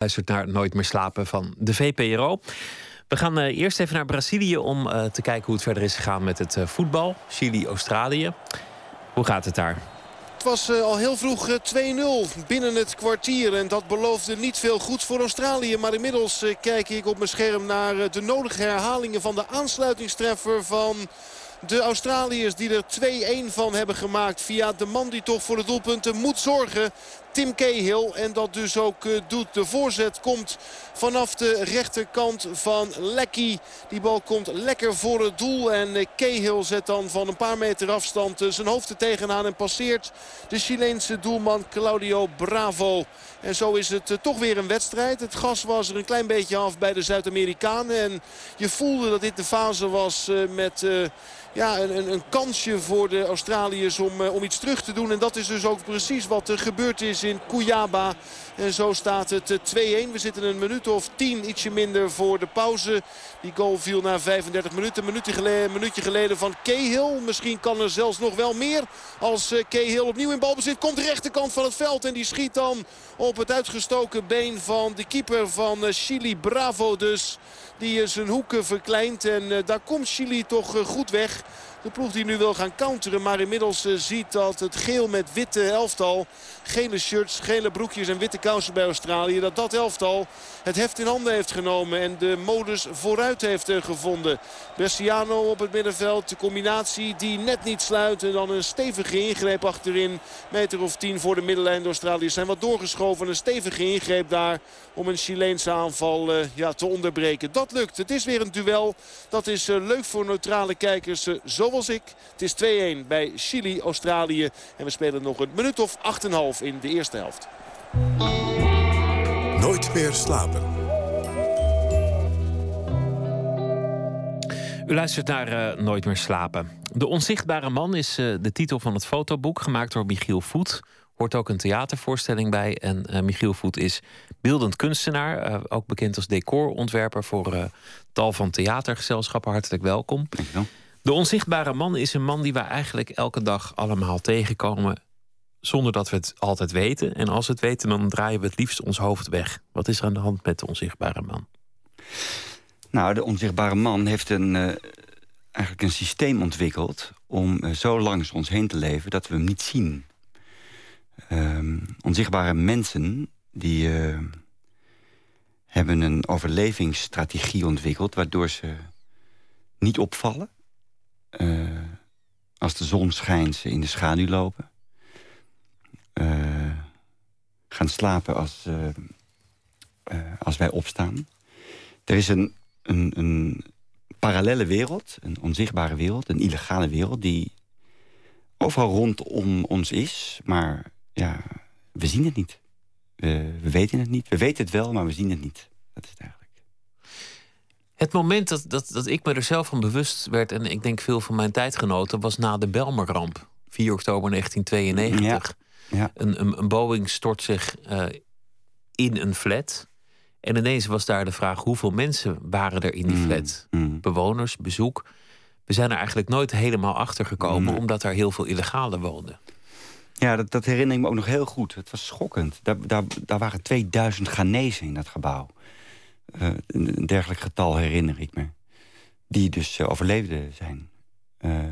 Luistert naar Nooit meer slapen van de VPRO. We gaan uh, eerst even naar Brazilië om uh, te kijken hoe het verder is gegaan met het uh, voetbal. Chili-Australië. Hoe gaat het daar? Het was al heel vroeg uh, 2-0 binnen het kwartier. En dat beloofde niet veel goeds voor Australië. Maar inmiddels kijk ik op mijn scherm naar de nodige herhalingen van de aansluitingstreffer van de Australiërs die er 2-1 van hebben gemaakt via de man die toch voor de doelpunten moet zorgen. Tim Cahill. En dat dus ook uh, doet. De voorzet komt vanaf de rechterkant van Lecky. Die bal komt lekker voor het doel. En uh, Cahill zet dan van een paar meter afstand uh, zijn hoofd er tegenaan. En passeert de Chileense doelman Claudio Bravo. En zo is het toch weer een wedstrijd. Het gas was er een klein beetje af bij de Zuid-Amerikanen. En je voelde dat dit de fase was met ja, een, een, kansje voor de Australiërs om, om iets terug te doen. En dat is dus ook precies wat er gebeurd is in Cuyaba. En zo staat het 2-1. We zitten een minuut of 10, ietsje minder voor de pauze. Die goal viel na 35 minuten. Een minuutje geleden, minuutje geleden van Cahill. Misschien kan er zelfs nog wel meer. Als Cahill opnieuw in balbezit komt de rechterkant van het veld. En die schiet dan op het uitgestoken been van de keeper van Chili. Bravo dus. Die zijn hoeken verkleint. En daar komt Chili toch goed weg. De ploeg die nu wil gaan counteren. Maar inmiddels ziet dat het geel met witte elftal. Gele shirts, gele broekjes en witte kousen bij Australië. Dat dat elftal het heft in handen heeft genomen. En de modus vooruit heeft uh, gevonden. Bresciano op het middenveld. De combinatie die net niet sluit. En dan een stevige ingreep achterin. Meter of tien voor de middenlijn. De Australiërs zijn wat doorgeschoven. Een stevige ingreep daar om een Chileense aanval uh, ja, te onderbreken. Dat lukt. Het is weer een duel. Dat is leuk voor neutrale kijkers. zo zoals ik. Het is 2-1 bij Chili-Australië. En we spelen nog een minuut of 8,5 in de eerste helft. Nooit meer slapen. U luistert naar uh, Nooit meer slapen. De onzichtbare man is uh, de titel van het fotoboek, gemaakt door Michiel Voet. Hoort ook een theatervoorstelling bij. En uh, Michiel Voet is beeldend kunstenaar, ook bekend als decorontwerper voor tal van theatergezelschappen. Hartelijk welkom. Dankjewel. De onzichtbare man is een man die we eigenlijk elke dag allemaal tegenkomen. Zonder dat we het altijd weten. En als we het weten, dan draaien we het liefst ons hoofd weg. Wat is er aan de hand met de onzichtbare man? Nou, de onzichtbare man heeft een, uh, eigenlijk een systeem ontwikkeld... om uh, zo langs ons heen te leven dat we hem niet zien. Uh, onzichtbare mensen die uh, hebben een overlevingsstrategie ontwikkeld... waardoor ze niet opvallen als de zon schijnt, ze in de schaduw lopen. Uh, gaan slapen als, uh, als wij opstaan. Er is een, een, een parallele wereld, een onzichtbare wereld, een illegale wereld... die overal rondom ons is, maar ja, we zien het niet. We, we weten het niet. We weten het wel, maar we zien het niet. Dat is het eigenlijk. Het moment dat, dat, dat ik me er zelf van bewust werd, en ik denk veel van mijn tijdgenoten, was na de Belmerramp, 4 oktober 1992. Ja. Ja. Een, een, een, Boeing stort zich uh, in een flat. En ineens was daar de vraag: hoeveel mensen waren er in die flat? Mm, mm. Bewoners, bezoek. We zijn er eigenlijk nooit helemaal achter gekomen, mm. omdat er heel veel illegalen woonden. Ja, dat, dat, herinner ik me ook nog heel goed. Het was schokkend. Daar, daar, daar waren 2000 Ghanese in dat gebouw. Uh, een dergelijk getal herinner ik me. Die dus uh, overleefden zijn. Uh,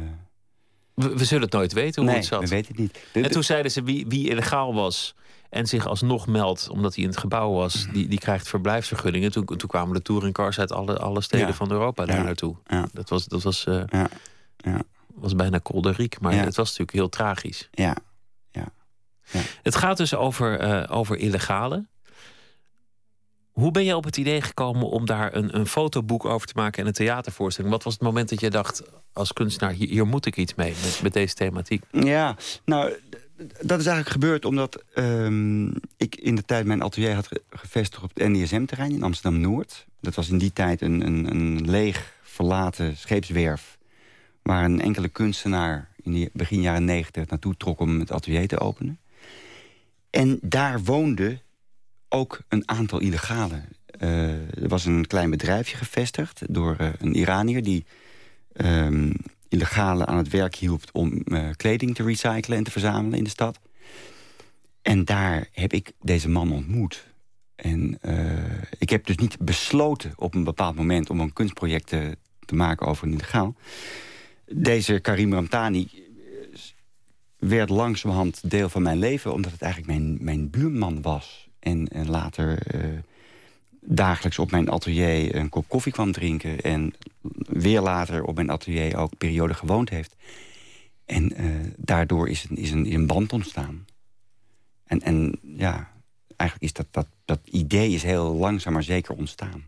we, we, zullen het nooit weten hoe nee, het zat. we weten het niet. De, en toen zeiden ze wie, wie illegaal was en zich alsnog meldt omdat hij in het gebouw was, die, die krijgt verblijfsvergunningen. Toen, toen kwamen de touringcars uit alle, alle steden ja. van Europa daar ja. naartoe. Ja. Dat was, dat was, uh, ja. Ja. was bijna kolderiek, maar het was natuurlijk heel tragisch. Ja. Ja. Het gaat dus over, uh, over illegale. Hoe ben je op het idee gekomen om daar een, een fotoboek over te maken en een theatervoorstelling? Wat was het moment dat je dacht, als kunstenaar, hier, moet ik iets mee met, met, deze thematiek? Ja, nou, dat is eigenlijk gebeurd omdat um, ik in de tijd mijn atelier had gevestigd op het NDSM-terrein in Amsterdam-Noord. Dat was in die tijd een, een, een leeg, verlaten scheepswerf. Waar een enkele kunstenaar in de begin jaren negentig naartoe trok om het atelier te openen. En daar woonde ook een aantal illegalen. Uh, er was een klein bedrijfje gevestigd door uh, een Iranier... die um, illegalen aan het werk hielp om uh, kleding te recyclen en te verzamelen in de stad. En daar heb ik deze man ontmoet. En ik heb dus niet besloten op een bepaald moment om een kunstproject te, te maken over een illegaal. Deze Karim Ramtani werd langzamerhand deel van mijn leven... omdat het eigenlijk mijn, mijn buurman was. En, en later dagelijks op mijn atelier een kop koffie kwam drinken... en weer later op mijn atelier ook periode gewoond heeft. En uh, daardoor is een, is, een, is een band ontstaan. En, en ja, eigenlijk is dat, dat, dat idee is heel langzaam maar zeker ontstaan.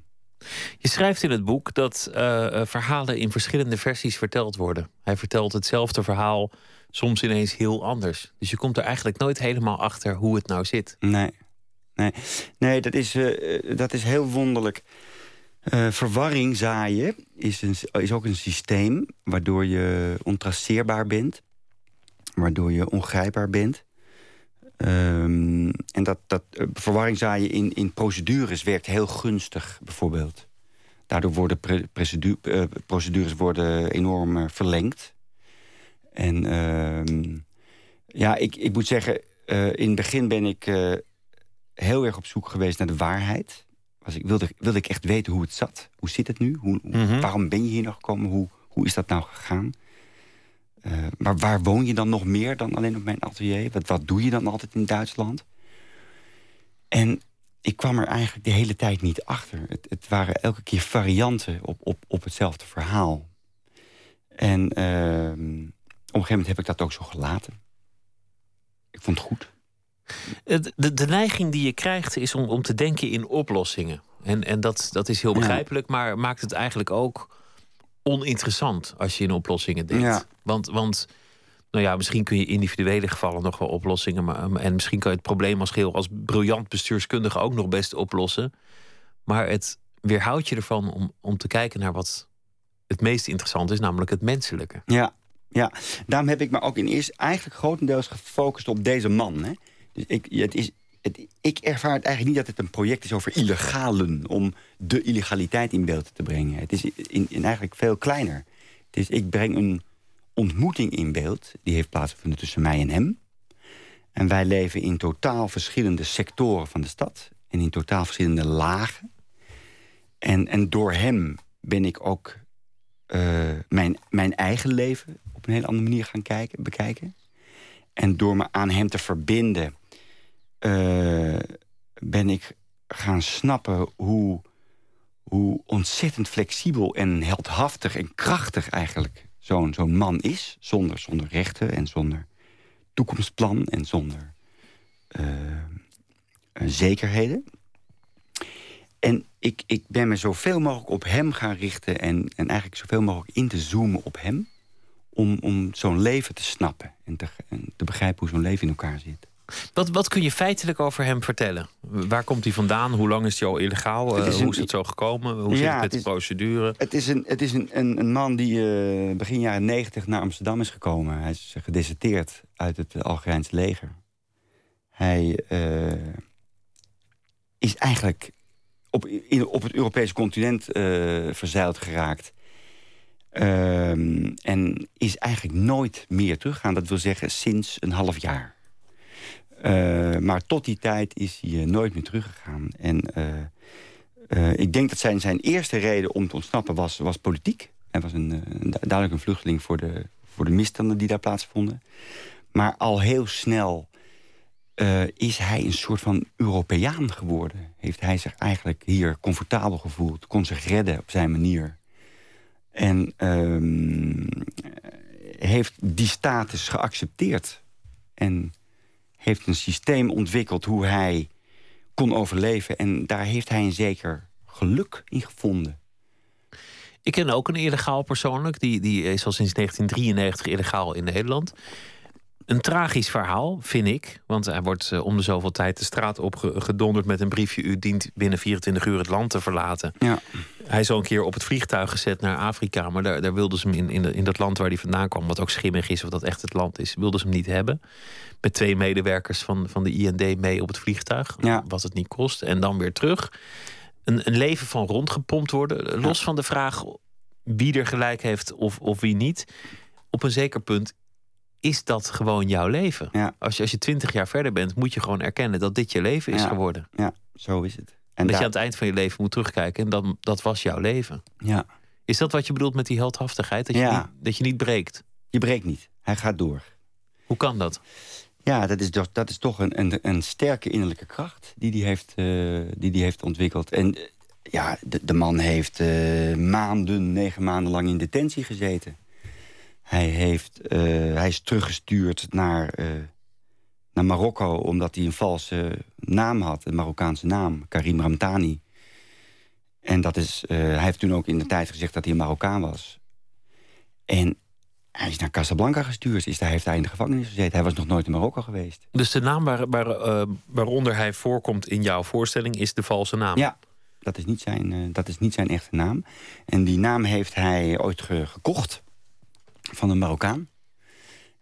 Je schrijft in het boek dat uh, verhalen in verschillende versies verteld worden. Hij vertelt hetzelfde verhaal soms ineens heel anders. Dus je komt er eigenlijk nooit helemaal achter hoe het nou zit. Nee, nee. nee dat, is, uh, dat is heel wonderlijk. Uh, verwarring zaaien is, een, is ook een systeem waardoor je ontraceerbaar bent. Waardoor je ongrijpbaar bent. Um, en dat, dat verwarring zaaien in, in procedures werkt heel gunstig, bijvoorbeeld. Daardoor worden procedures worden enorm verlengd. En uh, ja, ik, ik moet zeggen, in het begin ben ik heel erg op zoek geweest naar de waarheid was ik, wilde, wilde ik echt weten hoe het zat. Hoe zit het nu? Hoe, mhm. Waarom ben je hier nog gekomen? Hoe, hoe is dat nou gegaan? Uh, maar waar woon je dan nog meer dan alleen op mijn atelier? Wat, wat doe je dan altijd in Duitsland? En ik kwam er eigenlijk de hele tijd niet achter. Het, het waren elke keer varianten op, op, op hetzelfde verhaal. En uh, op een gegeven moment heb ik dat ook zo gelaten. Ik vond het goed. De, de neiging die je krijgt is om, om te denken in oplossingen. En, en dat, dat is heel begrijpelijk, maar maakt het eigenlijk ook oninteressant als je in oplossingen denkt. Want, want nou ja, misschien kun je individuele gevallen nog wel oplossingen. Maar, en misschien kan je het probleem als geheel als briljant bestuurskundige ook nog best oplossen. Maar het weerhoudt je ervan om, om te kijken naar wat het meest interessant is, namelijk het menselijke. Ja, ja. daarom heb ik me ook in eerst eigenlijk grotendeels gefocust op deze man. Hè? Dus ik, het is, ik ervaar het eigenlijk niet dat het een project is over illegalen... om de illegaliteit in beeld te brengen. Het is in, eigenlijk veel kleiner. Het ik breng een ontmoeting in beeld... die heeft plaatsgevonden tussen mij en hem. En wij leven in totaal verschillende sectoren van de stad... en in totaal verschillende lagen. En, en door hem ben ik ook uh, mijn, mijn eigen leven... op een hele andere manier gaan kijken, bekijken. En door me aan hem te verbinden uh, ben ik gaan snappen hoe, hoe ontzettend flexibel en heldhaftig en krachtig eigenlijk zo'n zo'n man is. Zonder, zonder rechten en zonder toekomstplan en zonder uh, zekerheden. En ik, ik ben me zoveel mogelijk op hem gaan richten... en, en eigenlijk zoveel mogelijk in te zoomen op hem... om, om zo'n leven te snappen en te, en te begrijpen hoe zo'n leven in elkaar zit. Wat, wat kun je feitelijk over hem vertellen? Waar komt hij vandaan? Hoe lang is hij al illegaal? Uh, hoe is het zo gekomen? Hoe zit het met de procedure? Het is een, het is een, een, een man die uh, begin jaren negentig naar Amsterdam is gekomen. Hij is gedeserteerd uit het Algerijnse leger. Hij uh, is eigenlijk op, in, op het Europese continent verzeild geraakt. Ehm, en is eigenlijk nooit meer teruggegaan. Dat wil zeggen sinds een half jaar. Uh, maar tot die tijd is hij uh, nooit meer teruggegaan. En uh, ik denk dat zijn, zijn eerste reden om te ontsnappen was, was politiek. Hij was een, een, duidelijk een vluchteling voor de, voor de misstanden die daar plaatsvonden. Maar al heel snel is hij een soort van Europeaan geworden. Heeft hij zich eigenlijk hier comfortabel gevoeld. Kon zich redden op zijn manier. En ehm, heeft die status geaccepteerd. En heeft een systeem ontwikkeld hoe hij kon overleven. En daar heeft hij een zeker geluk in gevonden. Ik ken ook een illegaal persoonlijk. Die, die is al sinds 1993 illegaal in Nederland. Een tragisch verhaal, vind ik. Want hij wordt uh, om de zoveel tijd de straat opgedonderd met een briefje... u dient binnen 24 uur het land te verlaten. Ja. Hij is al een keer op het vliegtuig gezet naar Afrika... maar daar, daar wilden ze hem in, in, in dat land waar hij vandaan kwam... wat ook schimmig is of dat echt het land is... wilden ze hem niet hebben met twee medewerkers van, van de IND mee op het vliegtuig. Wat het niet kost. En dan weer terug. Een, een leven van rondgepompt worden. Los van de vraag wie er gelijk heeft of, of wie niet. Op een zeker punt is dat gewoon jouw leven. Als, je, als je twintig jaar verder bent, moet je gewoon erkennen dat dit je leven is geworden. Ja, zo is het. En dat je aan het eind van je leven moet terugkijken en dat, dat was jouw leven. Ja. Is dat wat je bedoelt met die heldhaftigheid? Dat je, Ja. niet, dat je niet breekt? Je breekt niet. Hij gaat door. Hoe kan dat? Ja, dat is, toch- dat is toch een, een, een sterke innerlijke kracht die die heeft, eh, die die heeft ontwikkeld. En eh, ja, de, de man heeft eh, maanden, negen maanden lang in detentie gezeten. Hij, heeft, eh, hij is teruggestuurd naar, eh, naar Marokko omdat hij een valse naam had. Een Marokkaanse naam, Karim Ramtani. En dat is, eh, hij heeft toen ook in de tijd gezegd dat hij een Marokkaan was. En hij is naar Casablanca gestuurd. Is, hij heeft daar in de gevangenis gezeten. Hij was nog nooit in Marokko geweest. Dus de naam waar, waar, eh, waaronder hij voorkomt in jouw voorstelling is de valse naam. Ja, dat is, niet zijn, dat is niet zijn echte naam. En die naam heeft hij ooit ge- gekocht van een Marokkaan.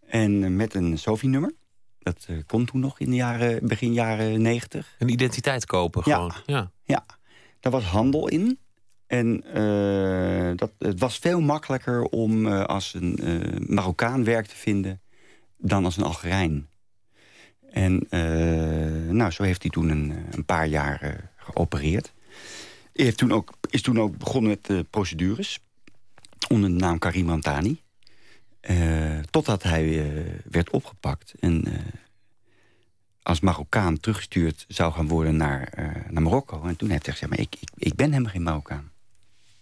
En eh, met een SOFI-nummer. Dat eh, kon toen nog in de jaren, begin jaren negentig. Een identiteit kopen gewoon. Ja. Ja, daar was handel in. En eh, dat, het was veel makkelijker om als een Marokkaan werk te vinden... dan als een Algerijn. En nou, zo heeft hij toen een, een paar jaar geopereerd. Hij heeft toen ook, is toen ook begonnen met procedures... onder de naam Karim Rantani. Eh, totdat hij eh, werd opgepakt en eh, als Marokkaan teruggestuurd zou gaan worden naar, naar Marokko. En toen heeft hij gezegd, maar ik, ik, ik ben helemaal geen Marokkaan.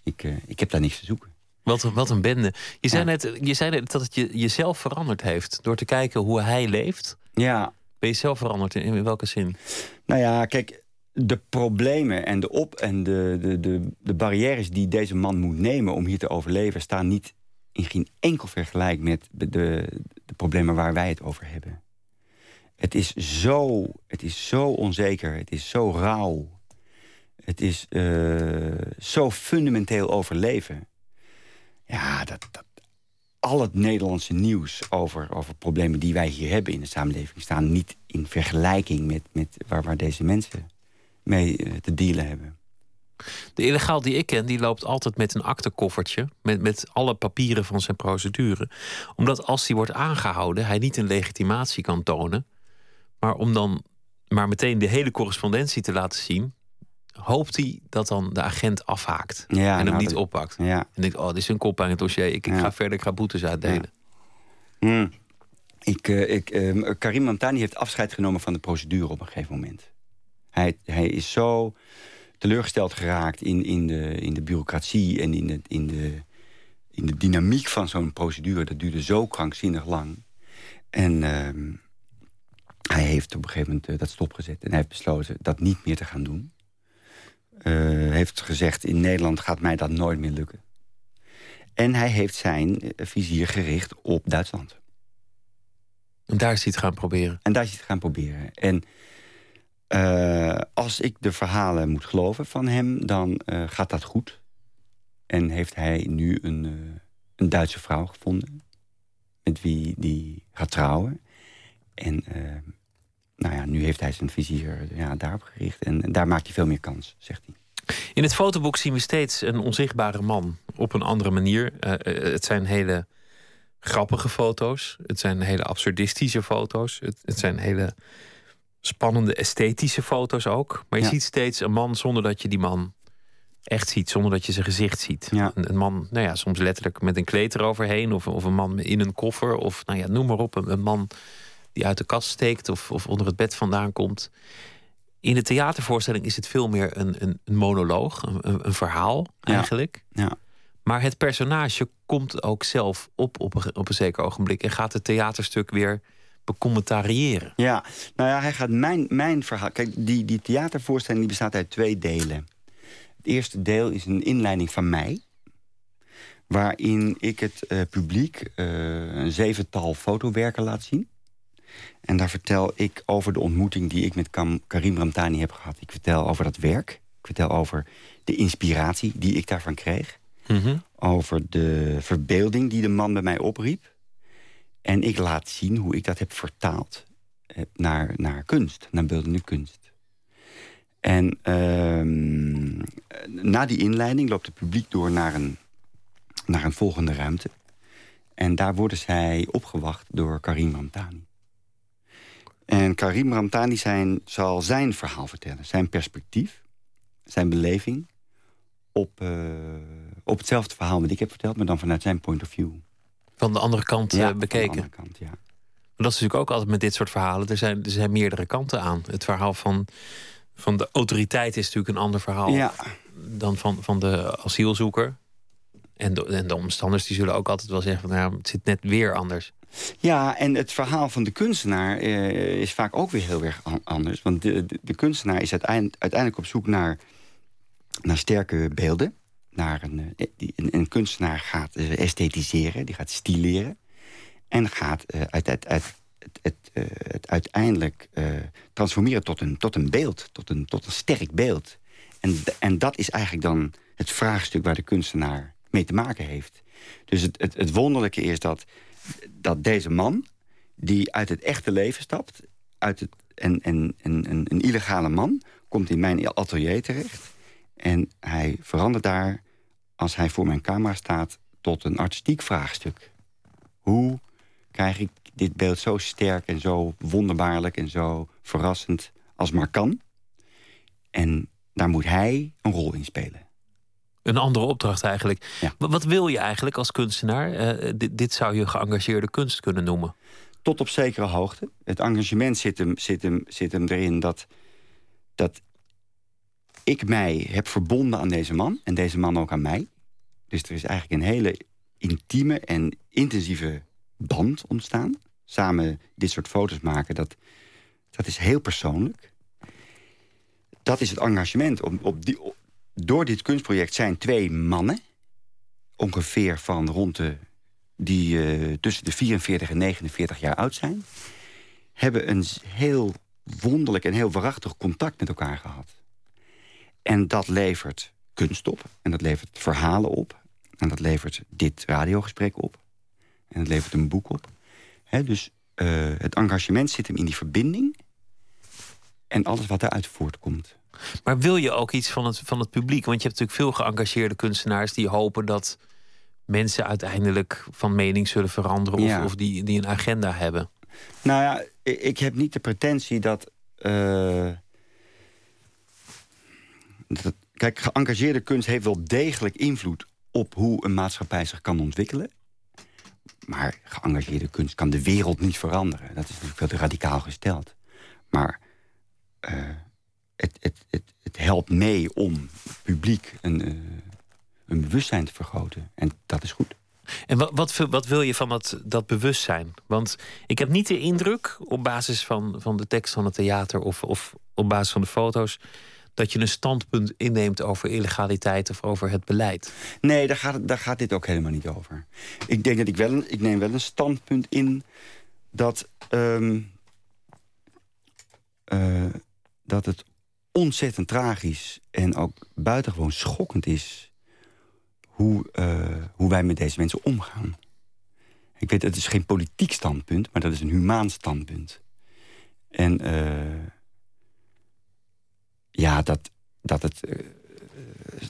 Ik, ik heb daar niks te zoeken. Wat, een- wat een bende. Je zei, Ja. net, je zei net dat het je, jezelf veranderd heeft. Door te kijken hoe hij leeft. Ja, Ben je zelf veranderd? In, in welke zin? nou ja, kijk, de problemen en de op- en de, de, de, de barrières die deze man moet nemen om hier te overleven, staan niet in geen enkel vergelijk met de, de, problemen waar wij het over hebben. Het is zo, het is zo onzeker, het is zo rauw. Het is eh, zo fundamenteel overleven. Ja, dat, dat, al het Nederlandse nieuws over, over problemen die wij hier hebben in de samenleving... staan niet in vergelijking met, met waar, waar deze mensen mee eh, te dealen hebben. De illegaal die ik ken, die loopt altijd met een aktekoffertje. Met, met alle papieren van zijn procedure. Omdat als hij wordt aangehouden, hij niet een legitimatie kan tonen. Maar om dan maar meteen de hele correspondentie te laten zien. hoopt hij dat dan de agent afhaakt. Ja, en hem nou, niet dat- oppakt. Ja. En denkt, oh, dit is een kop aan het dossier. Ik, ik Ja. ga verder, ik ga boetes uitdelen. Hmm. Ik, eh, ik, eh, Karim Mamtani heeft afscheid genomen van de procedure op een gegeven moment. Hij, hij is zo teleurgesteld geraakt in, in, de, in de bureaucratie en in de, in de, in de dynamiek van zo'n procedure. Dat duurde zo krankzinnig lang. En ehm, hij heeft op een gegeven moment eh, dat stopgezet. En hij heeft besloten dat niet meer te gaan doen. Eh, heeft gezegd, in Nederland gaat mij dat nooit meer lukken. En hij heeft zijn eh, vizier gericht op Duitsland. En daar is hij het gaan proberen. En daar is hij het gaan proberen. En eh, als ik de verhalen moet geloven van hem, dan eh, gaat dat goed. En heeft hij nu een, eh, een Duitse vrouw gevonden. Met wie die gaat trouwen. En nou ja, nu heeft hij zijn vizier ja, daarop gericht. En, daar maakt hij veel meer kans, zegt hij. In het fotoboek zien we steeds een onzichtbare man op een andere manier. Het zijn hele grappige foto's. Het zijn hele absurdistische foto's. Het, het zijn hele spannende esthetische foto's ook. Maar je Ja. ziet steeds een man zonder dat je die man echt ziet. Zonder dat je zijn gezicht ziet. Ja. Een, een man, nou ja, soms letterlijk met een kleed eroverheen. Of, of een man in een koffer. Of nou ja, noem maar op. Een, een man die uit de kast steekt of, of onder het bed vandaan komt. In de theatervoorstelling is het veel meer een, een, een monoloog, een, een, verhaal Ja. eigenlijk. Ja. Maar het personage komt ook zelf op op een, op een zeker ogenblik en gaat het theaterstuk weer becommentariëren. Ja, nou ja, hij gaat mijn, mijn verhaal... Kijk, die, die theatervoorstelling die bestaat uit twee delen. Het eerste deel is een inleiding van mij... waarin ik het eh, publiek eh, een zevental fotowerken laat zien. En daar vertel ik over de ontmoeting die ik met Karim Ramtani heb gehad. Ik vertel over dat werk. Ik vertel over de inspiratie die ik daarvan kreeg. Over de verbeelding die de man bij mij opriep. En ik laat zien hoe ik dat heb vertaald eh, naar, naar kunst, naar beeldende kunst. En ehm, na die inleiding loopt het publiek door naar een, naar een volgende ruimte. En daar worden zij opgewacht door Karim Ramtani. En Karim Ramtani zijn, zal zijn verhaal vertellen. Zijn perspectief, zijn beleving... op, uh, op hetzelfde verhaal wat ik heb verteld... maar dan vanuit zijn point of view. Van de andere kant ja, bekeken? Van de andere kant, ja. Maar dat is natuurlijk ook altijd met dit soort verhalen. Er zijn, er zijn meerdere kanten aan. Het verhaal van, van de autoriteit is natuurlijk een ander verhaal... Ja. dan van, van de asielzoeker. En de, en de omstanders die zullen ook altijd wel zeggen... Van, nou, het zit net weer anders. Ja, en het verhaal van de kunstenaar eh, is vaak ook weer heel erg anders. Want de, de, de kunstenaar is uiteindelijk, uiteindelijk op zoek naar, naar sterke beelden. Naar een, eh, een, een, kunstenaar gaat uh, esthetiseren, die gaat stileren. En gaat uh, uit, uit, het, het, het uiteindelijk transformeren tot een, tot een beeld, tot een, tot een sterk beeld. En, en dat is eigenlijk dan het vraagstuk waar de kunstenaar mee te maken heeft. Dus het, het, het wonderlijke is dat dat deze man, die uit het echte leven stapt... Uit het, en, en, en, een illegale man, komt in mijn atelier terecht... en hij verandert daar, als hij voor mijn camera staat... tot een artistiek vraagstuk. Hoe krijg ik dit beeld zo sterk en zo wonderbaarlijk... en zo verrassend als maar kan? En daar moet hij een rol in spelen. Een andere opdracht eigenlijk. Ja. Wat wil je eigenlijk als kunstenaar? Uh, dit, dit, zou je geëngageerde kunst kunnen noemen. Tot op zekere hoogte. Het engagement zit hem, zit hem, zit hem erin dat, dat ik mij heb verbonden aan deze man. En deze man ook aan mij. Dus er is eigenlijk een hele intieme en intensieve band ontstaan. Samen dit soort foto's maken, dat, dat is heel persoonlijk. Dat is het engagement. Op, op die, door dit kunstproject zijn twee mannen... ongeveer van rond de... die uh, tussen de 44 en 49 jaar oud zijn... hebben een heel wonderlijk en heel waarachtig contact met elkaar gehad. En dat levert kunst op. En dat levert verhalen op. En dat levert dit radiogesprek op. En dat levert een boek op. He, dus uh, het engagement zit hem in die verbinding... en alles wat daaruit voortkomt. Maar wil je ook iets van het, van het publiek? Want je hebt natuurlijk veel geëngageerde kunstenaars die hopen dat mensen uiteindelijk van mening zullen veranderen of, Ja. of die, die een agenda hebben. Nou ja, ik heb niet de pretentie dat... eh, dat kijk, geëngageerde kunst heeft wel degelijk invloed... op hoe een maatschappij zich kan ontwikkelen. Maar geëngageerde kunst kan de wereld niet veranderen. Dat is natuurlijk te radicaal gesteld. Maar eh, het, het, het, het helpt mee om publiek een, eh, een bewustzijn te vergroten. En dat is goed. En wat, wat, wat wil je van dat, dat bewustzijn? Want ik heb niet de indruk, op basis van, van de tekst van het theater of, of op basis van de foto's, dat je een standpunt inneemt over illegaliteit of over het beleid. Nee, daar gaat, daar gaat dit ook helemaal niet over. Ik denk dat ik wel ik neem wel een standpunt in dat, ehm, eh, dat het ontzettend tragisch en ook buitengewoon schokkend is hoe, eh, hoe wij met deze mensen omgaan. Ik weet, het is geen politiek standpunt, maar dat is een humaan standpunt. En eh, ja, dat, dat het eh,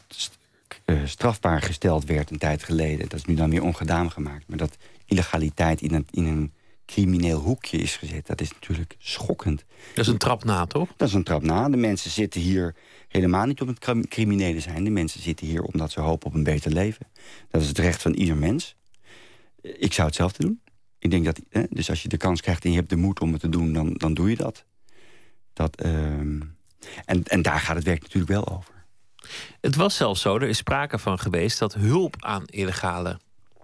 st- eh, strafbaar gesteld werd een tijd geleden. Dat is nu dan weer ongedaan gemaakt. Maar dat illegaliteit in een, in een crimineel hoekje is gezet... dat is natuurlijk schokkend. Dat is een trap na, toch? Dat is een trap na. De mensen zitten hier helemaal niet om het crim- criminelen zijn. De mensen zitten hier omdat ze hopen op een beter leven. Dat is het recht van ieder mens. Ik zou hetzelfde doen. Ik denk dat, hè, dus als je de kans krijgt en je hebt de moed om het te doen, dan, dan doe je dat. dat ehm, en, en daar gaat het werk natuurlijk wel over. Het was zelfs zo, er is sprake van geweest dat hulp aan illegale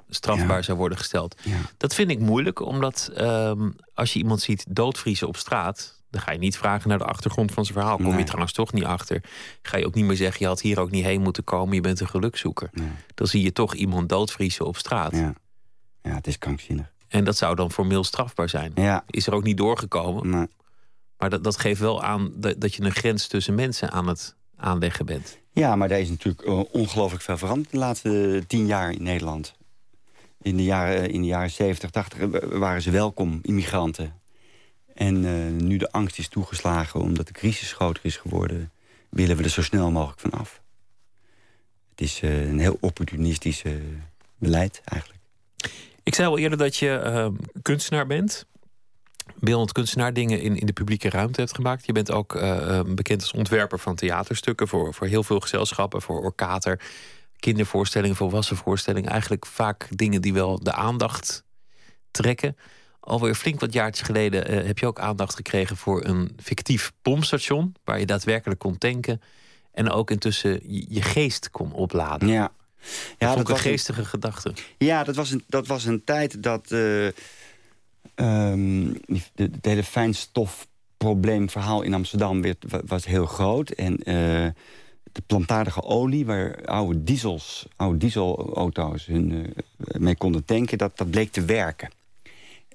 strafbaar Ja. zou worden gesteld. Ja. Dat vind ik moeilijk, omdat ehm, als je iemand ziet doodvriezen op straat, dan ga je niet vragen naar de achtergrond van zijn verhaal. Kom je Nee. trouwens toch niet achter. Ga je ook niet meer zeggen, je had hier ook niet heen moeten komen, je bent een gelukzoeker. Nee. Dan zie je toch iemand doodvriezen op straat. Ja. ja, het is krankzinnig. En dat zou dan formeel strafbaar zijn. Ja, Is er ook niet doorgekomen. maar, Maar dat, dat geeft wel aan dat, dat je een grens tussen mensen aan het aanleggen bent. ja, maar daar is natuurlijk eh, ongelooflijk veel veranderd de laatste tien jaar in Nederland. In de jaren, in de jaren 70, 80 waren ze welkom, immigranten. En eh, nu de angst is toegeslagen omdat de crisis groter is geworden... willen we er zo snel mogelijk van af. Het is eh, een heel opportunistisch eh, beleid eigenlijk. Ik zei al eerder dat je ehm, kunstenaar bent. Beeldend kunstenaar dingen in, in de publieke ruimte hebt gemaakt. Je bent ook uh, bekend als ontwerper van theaterstukken voor, voor heel veel gezelschappen, voor orkater, kindervoorstellingen, volwassen voorstellingen. Eigenlijk vaak dingen die wel de aandacht trekken. Alweer flink wat jaartjes geleden uh, heb je ook aandacht gekregen voor een fictief pompstation. Waar je daadwerkelijk kon tanken. En ook intussen je, je geest kon opladen. Ja, ja dat, was een geestige gedachte. Ja, dat was een, dat was een tijd dat. Uh, de, het hele fijnstofprobleemverhaal in Amsterdam werd, was heel groot. En uh, de plantaardige olie, waar oude diesels, oude dieselauto's hun uh, mee konden tanken, dat, dat bleek te werken.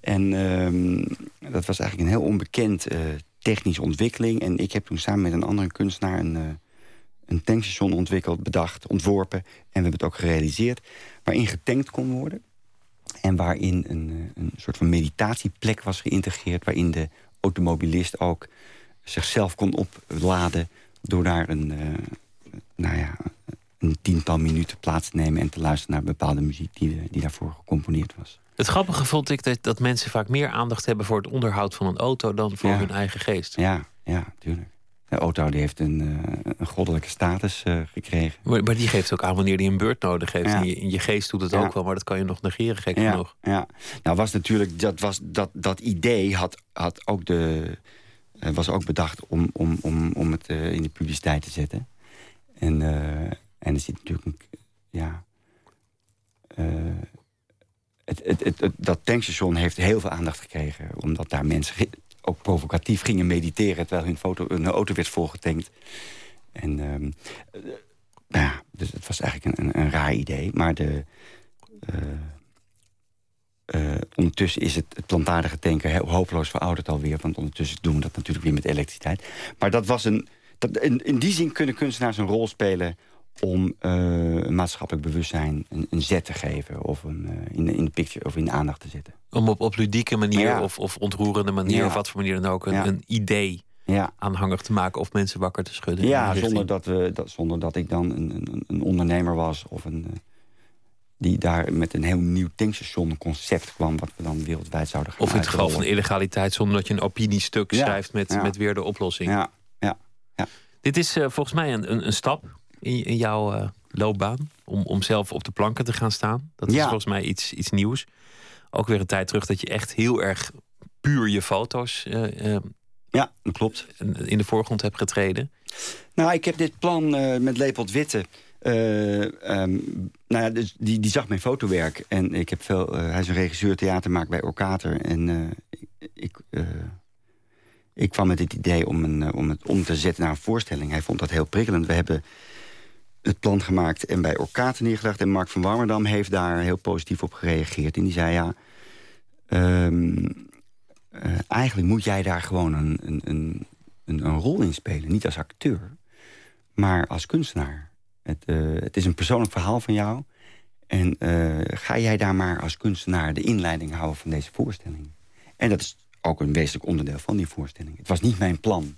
En um, dat was eigenlijk een heel onbekend uh, technische ontwikkeling. En ik heb toen samen met een andere kunstenaar een, een tankstation ontwikkeld, bedacht, ontworpen. En we hebben het ook gerealiseerd. Waarin getankt kon worden. En waarin een, uh, een soort van meditatieplek was geïntegreerd. Waarin de automobilist ook zichzelf kon opladen. Door daar een, nou ja, een tiental minuten plaats te nemen. En te luisteren naar bepaalde muziek die, die daarvoor gecomponeerd was. Het grappige vond ik dat, dat mensen vaak meer aandacht hebben voor het onderhoud van een auto dan voor hun eigen geest. Ja, ja, tuurlijk. De auto die heeft een, uh, een goddelijke status uh, gekregen. Maar, maar, die geeft ook aan wanneer die een beurt nodig heeft. Ja. In, je, geest doet het ja. ook wel, maar dat kan je nog negeren, gek ja. genoeg. Ja, nou was natuurlijk, dat, was, dat, dat idee had, had ook de, uh, was ook bedacht om, om, om, om het in de publiciteit te zetten. En, en er zit natuurlijk een, ja het, het, dat tankstation heeft heel veel aandacht gekregen. Omdat daar mensen ook provocatief gingen mediteren... terwijl hun, foto, hun auto werd volgetankt. En, um, nou ja, dus het was eigenlijk een, een, een raar idee. Maar de, uh, uh, ondertussen is het, het plantaardige tanken heel hopeloos verouderd alweer. Want ondertussen doen we dat natuurlijk weer met elektriciteit. Maar dat was een... Dat, in, in die zin kunnen kunstenaars een rol spelen om een maatschappelijk bewustzijn een, een, zet te geven... of een, uh, in, in de picture of in de aandacht te zetten. Om op, op ludieke manier ja. of, of ontroerende manier... Ja. of wat voor manier dan ook een, ja. een idee aanhangig te maken... of mensen wakker te schudden. Ja, zonder dat, we, dat, zonder dat ik dan een, een, een ondernemer was... of een, uh, die daar met een heel nieuw tankstation concept kwam... wat we dan wereldwijd zouden gaan Of in het geval van illegaliteit... zonder dat je een opiniestuk schrijft met, met weer de oplossing. Ja, ja, ja. Dit is volgens mij een, een, een stap in, in jouw uh, loopbaan? Om, om zelf op de planken te gaan staan? Dat is ja. volgens mij iets, iets nieuws. Ook weer een tijd terug dat je echt heel erg puur je foto's... Uh, uh, ja, dat klopt. In de voorgrond hebt getreden. Nou, ik heb dit plan met Leopold Witte... Um, nou ja, dus die, die zag mijn fotowerk. En ik heb veel, hij is een regisseur theatermaak bij Orkater. En ik, ik kwam met het idee om, een, om het om te zetten naar een voorstelling. Hij vond dat heel prikkelend. We hebben het plan gemaakt en bij Orkaten neergelegd. En Mark van Warmerdam heeft daar heel positief op gereageerd. En die zei, ja, um, uh, eigenlijk moet jij daar gewoon een, een, een, een, rol in spelen. Niet als acteur, maar als kunstenaar. Het, uh, het is een persoonlijk verhaal van jou. En uh, ga jij daar maar als kunstenaar de inleiding houden van deze voorstelling. En dat is ook een wezenlijk onderdeel van die voorstelling. Het was niet mijn plan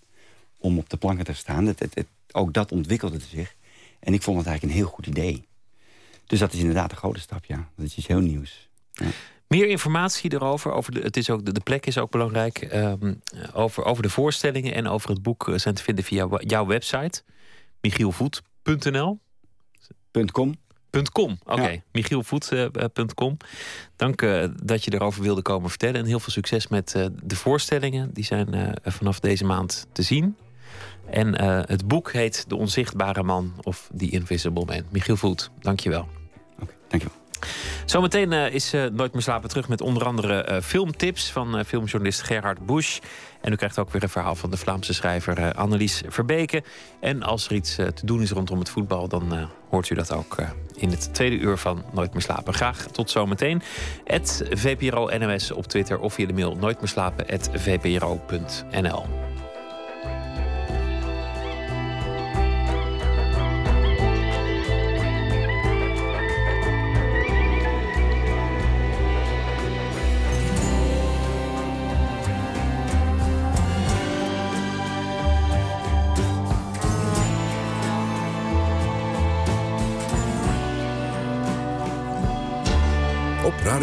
om op de planken te staan. Het, het, ook dat ontwikkelde zich. En ik vond het eigenlijk een heel goed idee. Dus dat is inderdaad een grote stap, ja. Dat is iets heel nieuws. Ja. Meer informatie erover. Over de, het is ook, de plek is ook belangrijk. Um, over, over de voorstellingen en over het boek zijn te vinden via jouw website. michielvoet.nl .com. .com, oké. Okay. Ja. Michielvoet.com. Dank uh, dat je erover wilde komen vertellen. En heel veel succes met uh, de voorstellingen. Die zijn uh, vanaf deze maand te zien. En uh, het boek heet De Onzichtbare Man of The Invisible Man. Michiel Voet, dankjewel. Oké, okay, dankjewel. Zometeen uh, is uh, Nooit meer slapen terug met onder andere filmtips van filmjournalist Gerhard Busch. En u krijgt ook weer een verhaal van de Vlaamse schrijver Annelies Verbeke. En als er iets te doen is rondom het voetbal, dan hoort u dat ook in het tweede uur van Nooit meer slapen. Graag tot zometeen. Het VPRO NMS op Twitter of via de mail nooitmeerslapen.vpro.nl.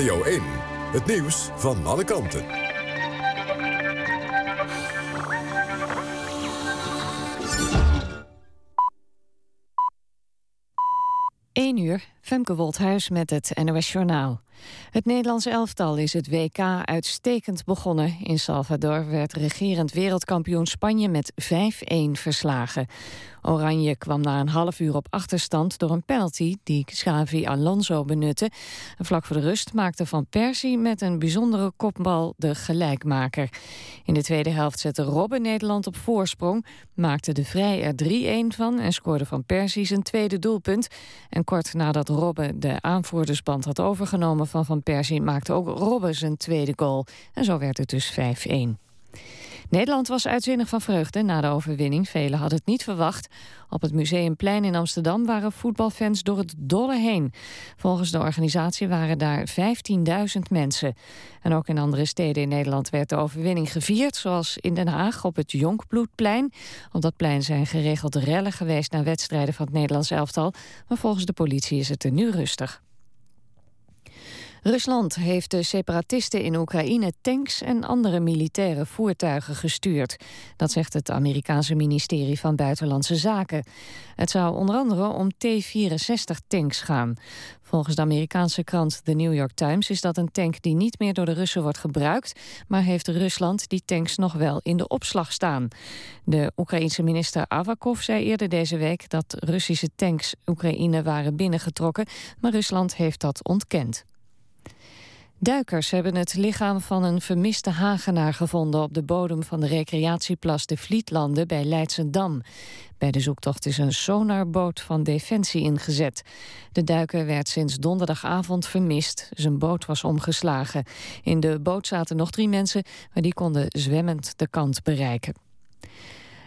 Radio 1. Het nieuws van alle kanten. 1 uur, Femke Wolthuis met het NOS Journaal. Het Nederlands elftal is het WK uitstekend begonnen. In Salvador werd regerend wereldkampioen Spanje met 5-1 verslagen. Oranje kwam na een half uur op achterstand door een penalty die Xavi Alonso benutte. vlak voor de rust maakte Van Persie met een bijzondere kopbal de gelijkmaker. In de tweede helft zette Robben Nederland op voorsprong, maakte de Vrij er 3-1 van en scoorde Van Persie zijn tweede doelpunt. En kort nadat Robben de aanvoerdersband had overgenomen van Van Persie maakte ook Robben zijn tweede goal. En zo werd het dus 5-1. Nederland was uitzinnig van vreugde na de overwinning. Velen hadden het niet verwacht. Op het Museumplein in Amsterdam waren voetbalfans door het dolle heen. Volgens de organisatie waren daar 15.000 mensen. En ook in andere steden in Nederland werd de overwinning gevierd... zoals in Den Haag op het Jonkbloedplein. Op dat plein zijn geregeld rellen geweest... na wedstrijden van het Nederlands elftal. Maar volgens de politie is het er nu rustig. Rusland heeft de separatisten in Oekraïne tanks en andere militaire voertuigen gestuurd. Dat zegt het Amerikaanse ministerie van Buitenlandse Zaken. Het zou onder andere om T-64-tanks gaan. Volgens de Amerikaanse krant The New York Times is dat een tank die niet meer door de Russen wordt gebruikt, maar heeft Rusland die tanks nog wel in de opslag staan. De Oekraïense minister Avakov zei eerder deze week dat Russische tanks Oekraïne waren binnengetrokken, maar Rusland heeft dat ontkend. Duikers hebben het lichaam van een vermiste Hagenaar gevonden op de bodem van de recreatieplas de Vlietlanden bij Leidsendam. Bij de zoektocht is een sonarboot van Defensie ingezet. De duiker werd sinds donderdagavond vermist. Zijn boot was omgeslagen. In de boot zaten nog drie mensen, maar die konden zwemmend de kant bereiken.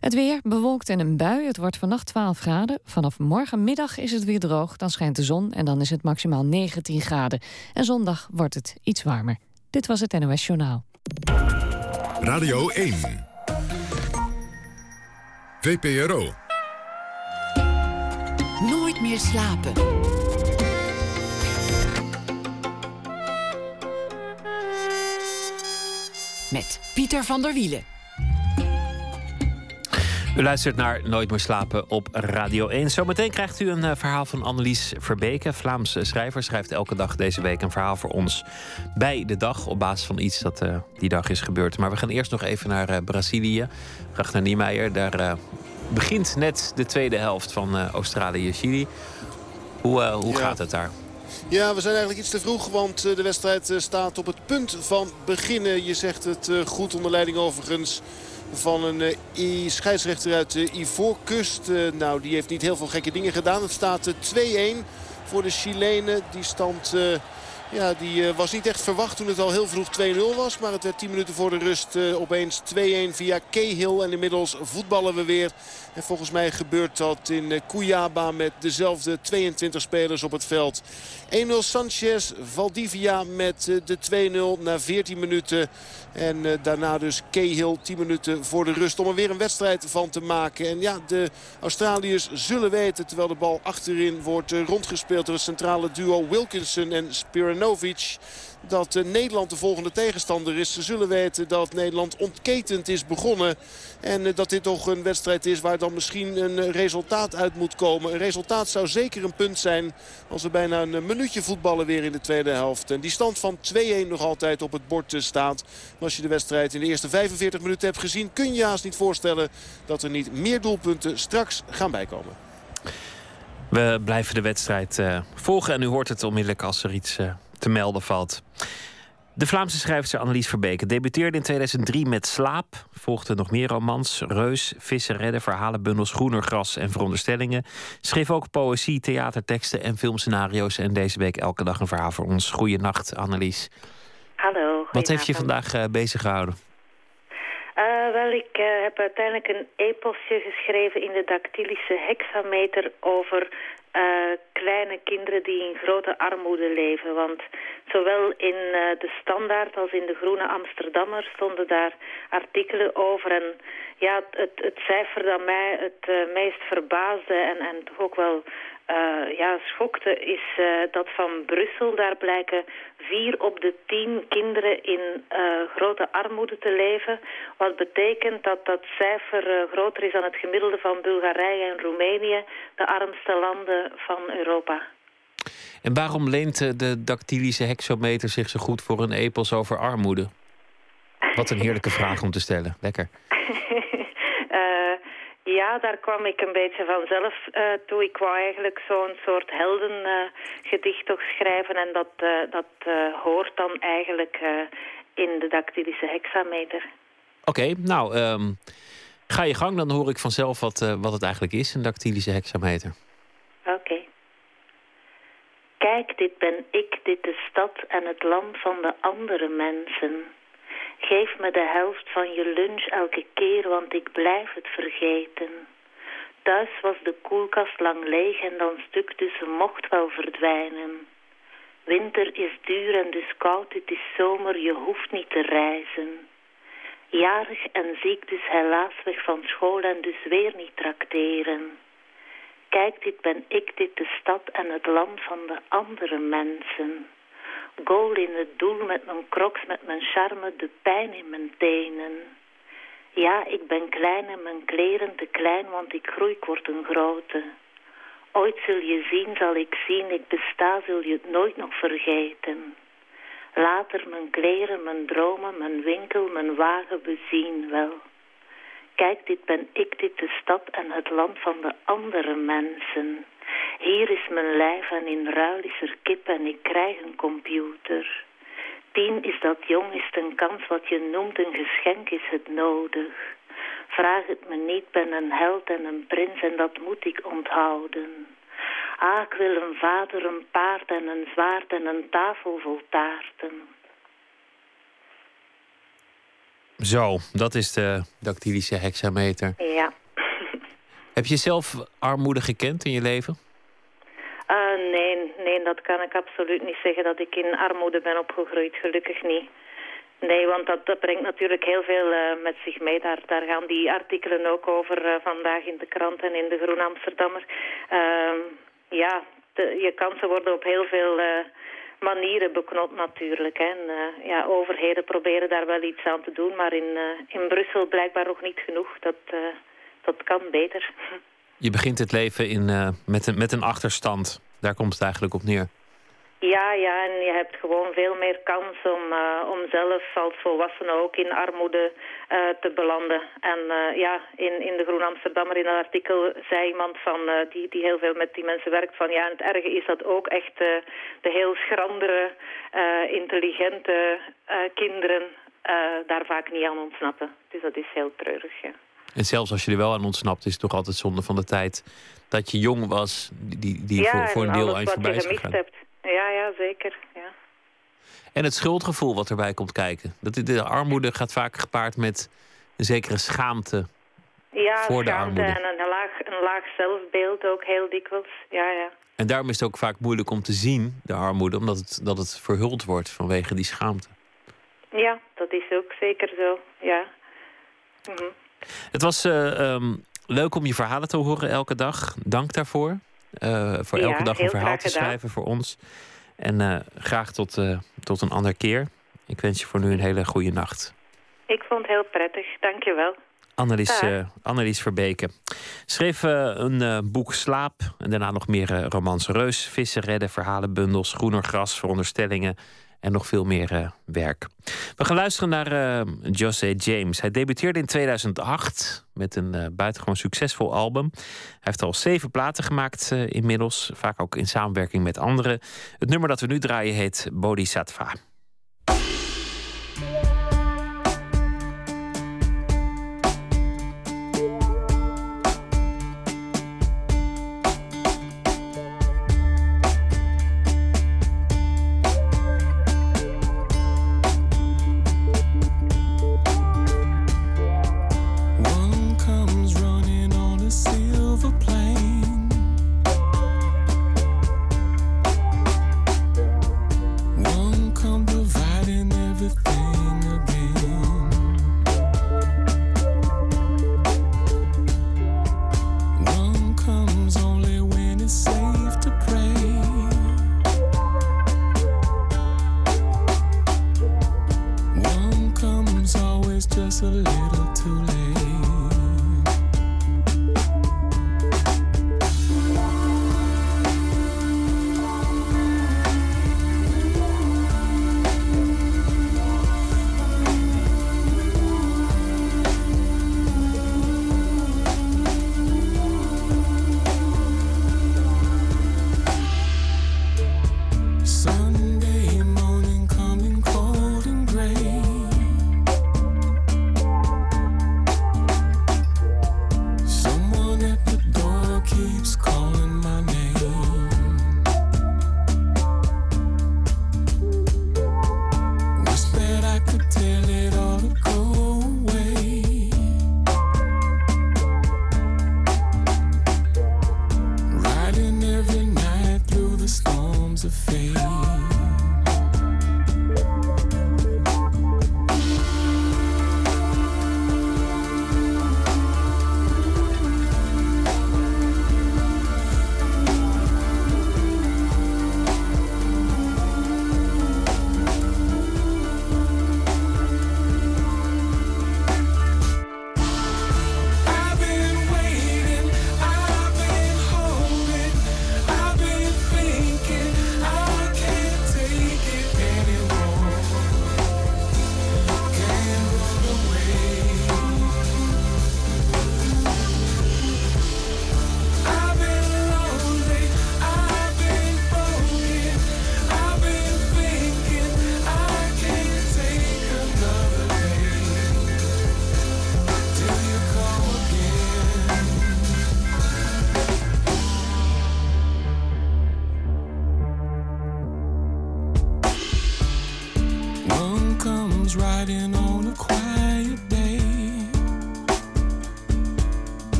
Het weer bewolkt en een bui. Het wordt vannacht 12 graden. Vanaf morgenmiddag is het weer droog. Dan schijnt de zon en dan is het maximaal 19 graden. En zondag wordt het iets warmer. Dit was het NOS Journaal. Radio 1. VPRO. Nooit meer slapen. Met Pieter van der Wielen. U luistert naar Nooit meer slapen op Radio 1. Zometeen krijgt u een uh, verhaal van Annelies Verbeke. Vlaamse schrijver schrijft elke dag deze week een verhaal voor ons bij de dag. Op basis van iets dat uh, die dag is gebeurd. Maar we gaan eerst nog even naar uh, Brazilië. Ragnar Niemeyer. Daar begint net de tweede helft van Australië-Chili. Hoe, hoe ja. gaat het daar? Ja, we zijn eigenlijk iets te vroeg, want de wedstrijd staat op het punt van beginnen. Je zegt het goed onder leiding overigens van een uh, scheidsrechter uit de Ivoorkust. Uh, nou, die heeft niet heel veel gekke dingen gedaan. Het staat 2-1 voor de Chilenen. Die stand... Ja, die was niet echt verwacht toen het al heel vroeg 2-0 was. Maar het werd 10 minuten voor de rust opeens 2-1 via Cahill. En inmiddels voetballen we weer. En volgens mij gebeurt dat in Cuyaba met dezelfde 22 spelers op het veld. 1-0 Sanchez, Valdivia met de 2-0 na 14 minuten. En uh, daarna dus Cahill 10 minuten voor de rust om er weer een wedstrijd van te maken. En ja, de Australiërs zullen weten terwijl de bal achterin wordt rondgespeeld door het centrale duo Wilkinson en Spiranovic dat uh, Nederland de volgende tegenstander is. Ze zullen weten dat Nederland ontketend is begonnen. En uh, dat dit toch een wedstrijd is waar dan misschien een uh, resultaat uit moet komen. Een resultaat zou zeker een punt zijn als we bijna een minuutje voetballen weer in de tweede helft. En die stand van 2-1 nog altijd op het bord staat. Maar als je de wedstrijd in de eerste 45 minuten hebt gezien... kun je haast niet voorstellen dat er niet meer doelpunten straks gaan bijkomen. We blijven de wedstrijd volgen en u hoort het onmiddellijk als er iets te melden valt. De Vlaamse schrijfster Annelies Verbeke debuteerde in 2003 met Slaap. Volgden nog meer romans, Reus, Vissen redden, verhalenbundels, Groener gras en veronderstellingen. Schreef ook poëzie, theaterteksten en filmscenario's. En deze week elke dag een verhaal voor ons. Goeienacht, Annelies. Hallo. Wat heeft je vandaag uh, bezig gehouden? Uh, wel, ik uh, heb uiteindelijk een eposje geschreven in de dactylische hexameter over uh, kleine kinderen die in grote armoede leven. Want zowel in uh, de Standaard als in de Groene Amsterdammer stonden daar artikelen over. En ja, het, het cijfer dat mij het uh, meest verbaasde en, en toch ook wel uh, ja, schokte is uh, dat van Brussel. Daar blijken vier op de tien kinderen in uh, grote armoede te leven. Wat betekent dat dat cijfer groter is dan het gemiddelde van Bulgarije en Roemenië, de armste landen van Europa. En waarom leent de dactylische hexometer zich zo goed voor een epos over armoede? Wat een heerlijke vraag om te stellen. Lekker. Ja, daar kwam ik een beetje vanzelf uh, toe. Ik wou eigenlijk zo'n soort heldengedicht uh, toch schrijven. En dat, uh, dat hoort dan eigenlijk in de dactylische hexameter. Oké, nou, um, ga je gang. Dan hoor ik vanzelf wat, wat het eigenlijk is, een dactylische hexameter. Oké. Okay. Kijk, dit ben ik, dit de stad en het land van de andere mensen... Geef me de helft van je lunch elke keer, want ik blijf het vergeten. Thuis was de koelkast lang leeg en dan stuk, dus ze mocht wel verdwijnen. Winter is duur en dus koud, het is zomer, je hoeft niet te reizen. Jarig en ziek, dus helaas weg van school en dus weer niet trakteren. Kijk, dit ben ik, dit de stad en het land van de andere mensen. Goal in het doel met mijn crocs, met mijn charme, de pijn in mijn tenen. Ja, ik ben klein en mijn kleren te klein, want ik groei, ik word een grote. Ooit zul je zien, zal ik zien, ik besta, zul je het nooit nog vergeten. Later mijn kleren, mijn dromen, mijn winkel, mijn wagen bezien wel. Kijk, dit ben ik, dit de stad en het land van de andere mensen. Hier is mijn lijf en in ruil is er kip en ik krijg een computer. Tien is dat jong, is een kans wat je noemt een geschenk, is het nodig. Vraag het me niet, ben een held en een prins en dat moet ik onthouden. Ah, ik wil een vader, een paard en een zwaard en een tafel vol taarten. Zo, dat is de dactylische hexameter. Ja. Heb je zelf armoede gekend in je leven? Nee, dat kan ik absoluut niet zeggen dat ik in armoede ben opgegroeid. Gelukkig niet. Nee, want dat, dat brengt natuurlijk heel veel uh, met zich mee. Daar, daar gaan die artikelen ook over uh, vandaag in de krant en in de Groen Amsterdammer. Ehm, ja, de, je kansen worden op heel veel manieren beknot natuurlijk. Hè. En ja, overheden proberen daar wel iets aan te doen, maar in, in Brussel blijkbaar nog niet genoeg. Dat, dat kan beter. Je begint het leven in, met, een, met een achterstand. Daar komt het eigenlijk op neer. Ja, ja, en je hebt gewoon veel meer kans om, uh, om zelf als volwassene ook in armoede uh, te belanden. En ja, in, in de Groen Amsterdammer in een artikel zei iemand van, die, die heel veel met die mensen werkt van ja, en het erge is dat ook echt de heel schrandere, intelligente kinderen daar vaak niet aan ontsnappen. Dus dat is heel treurig, ja. En zelfs als je er wel aan ontsnapt, is het toch altijd zonde van de tijd dat je jong was, die, die ja, voor, voor een deel aan je voorbij is gegaan. Hebt. Ja, ja, zeker. Ja. En het schuldgevoel wat erbij komt kijken. Dat de armoede gaat vaak gepaard met een zekere schaamte ja, voor de armoede. en een laag, een laag zelfbeeld ook heel dikwijls. Ja, ja. En daarom is het ook vaak moeilijk om te zien, de armoede, omdat het, dat het verhuld wordt vanwege die schaamte. Ja, dat is ook zeker zo, ja. Mhm. Het was uh, um, leuk om je verhalen te horen elke dag. Dank daarvoor. Uh, voor elke dag een verhaal te schrijven voor ons. En uh, graag tot, tot een andere keer. Ik wens je voor nu een hele goede nacht. Ik vond het heel prettig. Dank je wel. Annelies, uh, Annelies Verbeke. Schreef uh, een uh, boek Slaap. En daarna nog meer romans Reus, Vissen redden, verhalenbundels, Groener gras, veronderstellingen en nog veel meer uh, werk. We gaan luisteren naar uh, José James. Hij debuteerde in 2008 met een uh, buitengewoon succesvol album. Hij heeft al zeven platen gemaakt inmiddels, vaak ook in samenwerking met anderen. Het nummer dat we nu draaien heet Bodhisattva.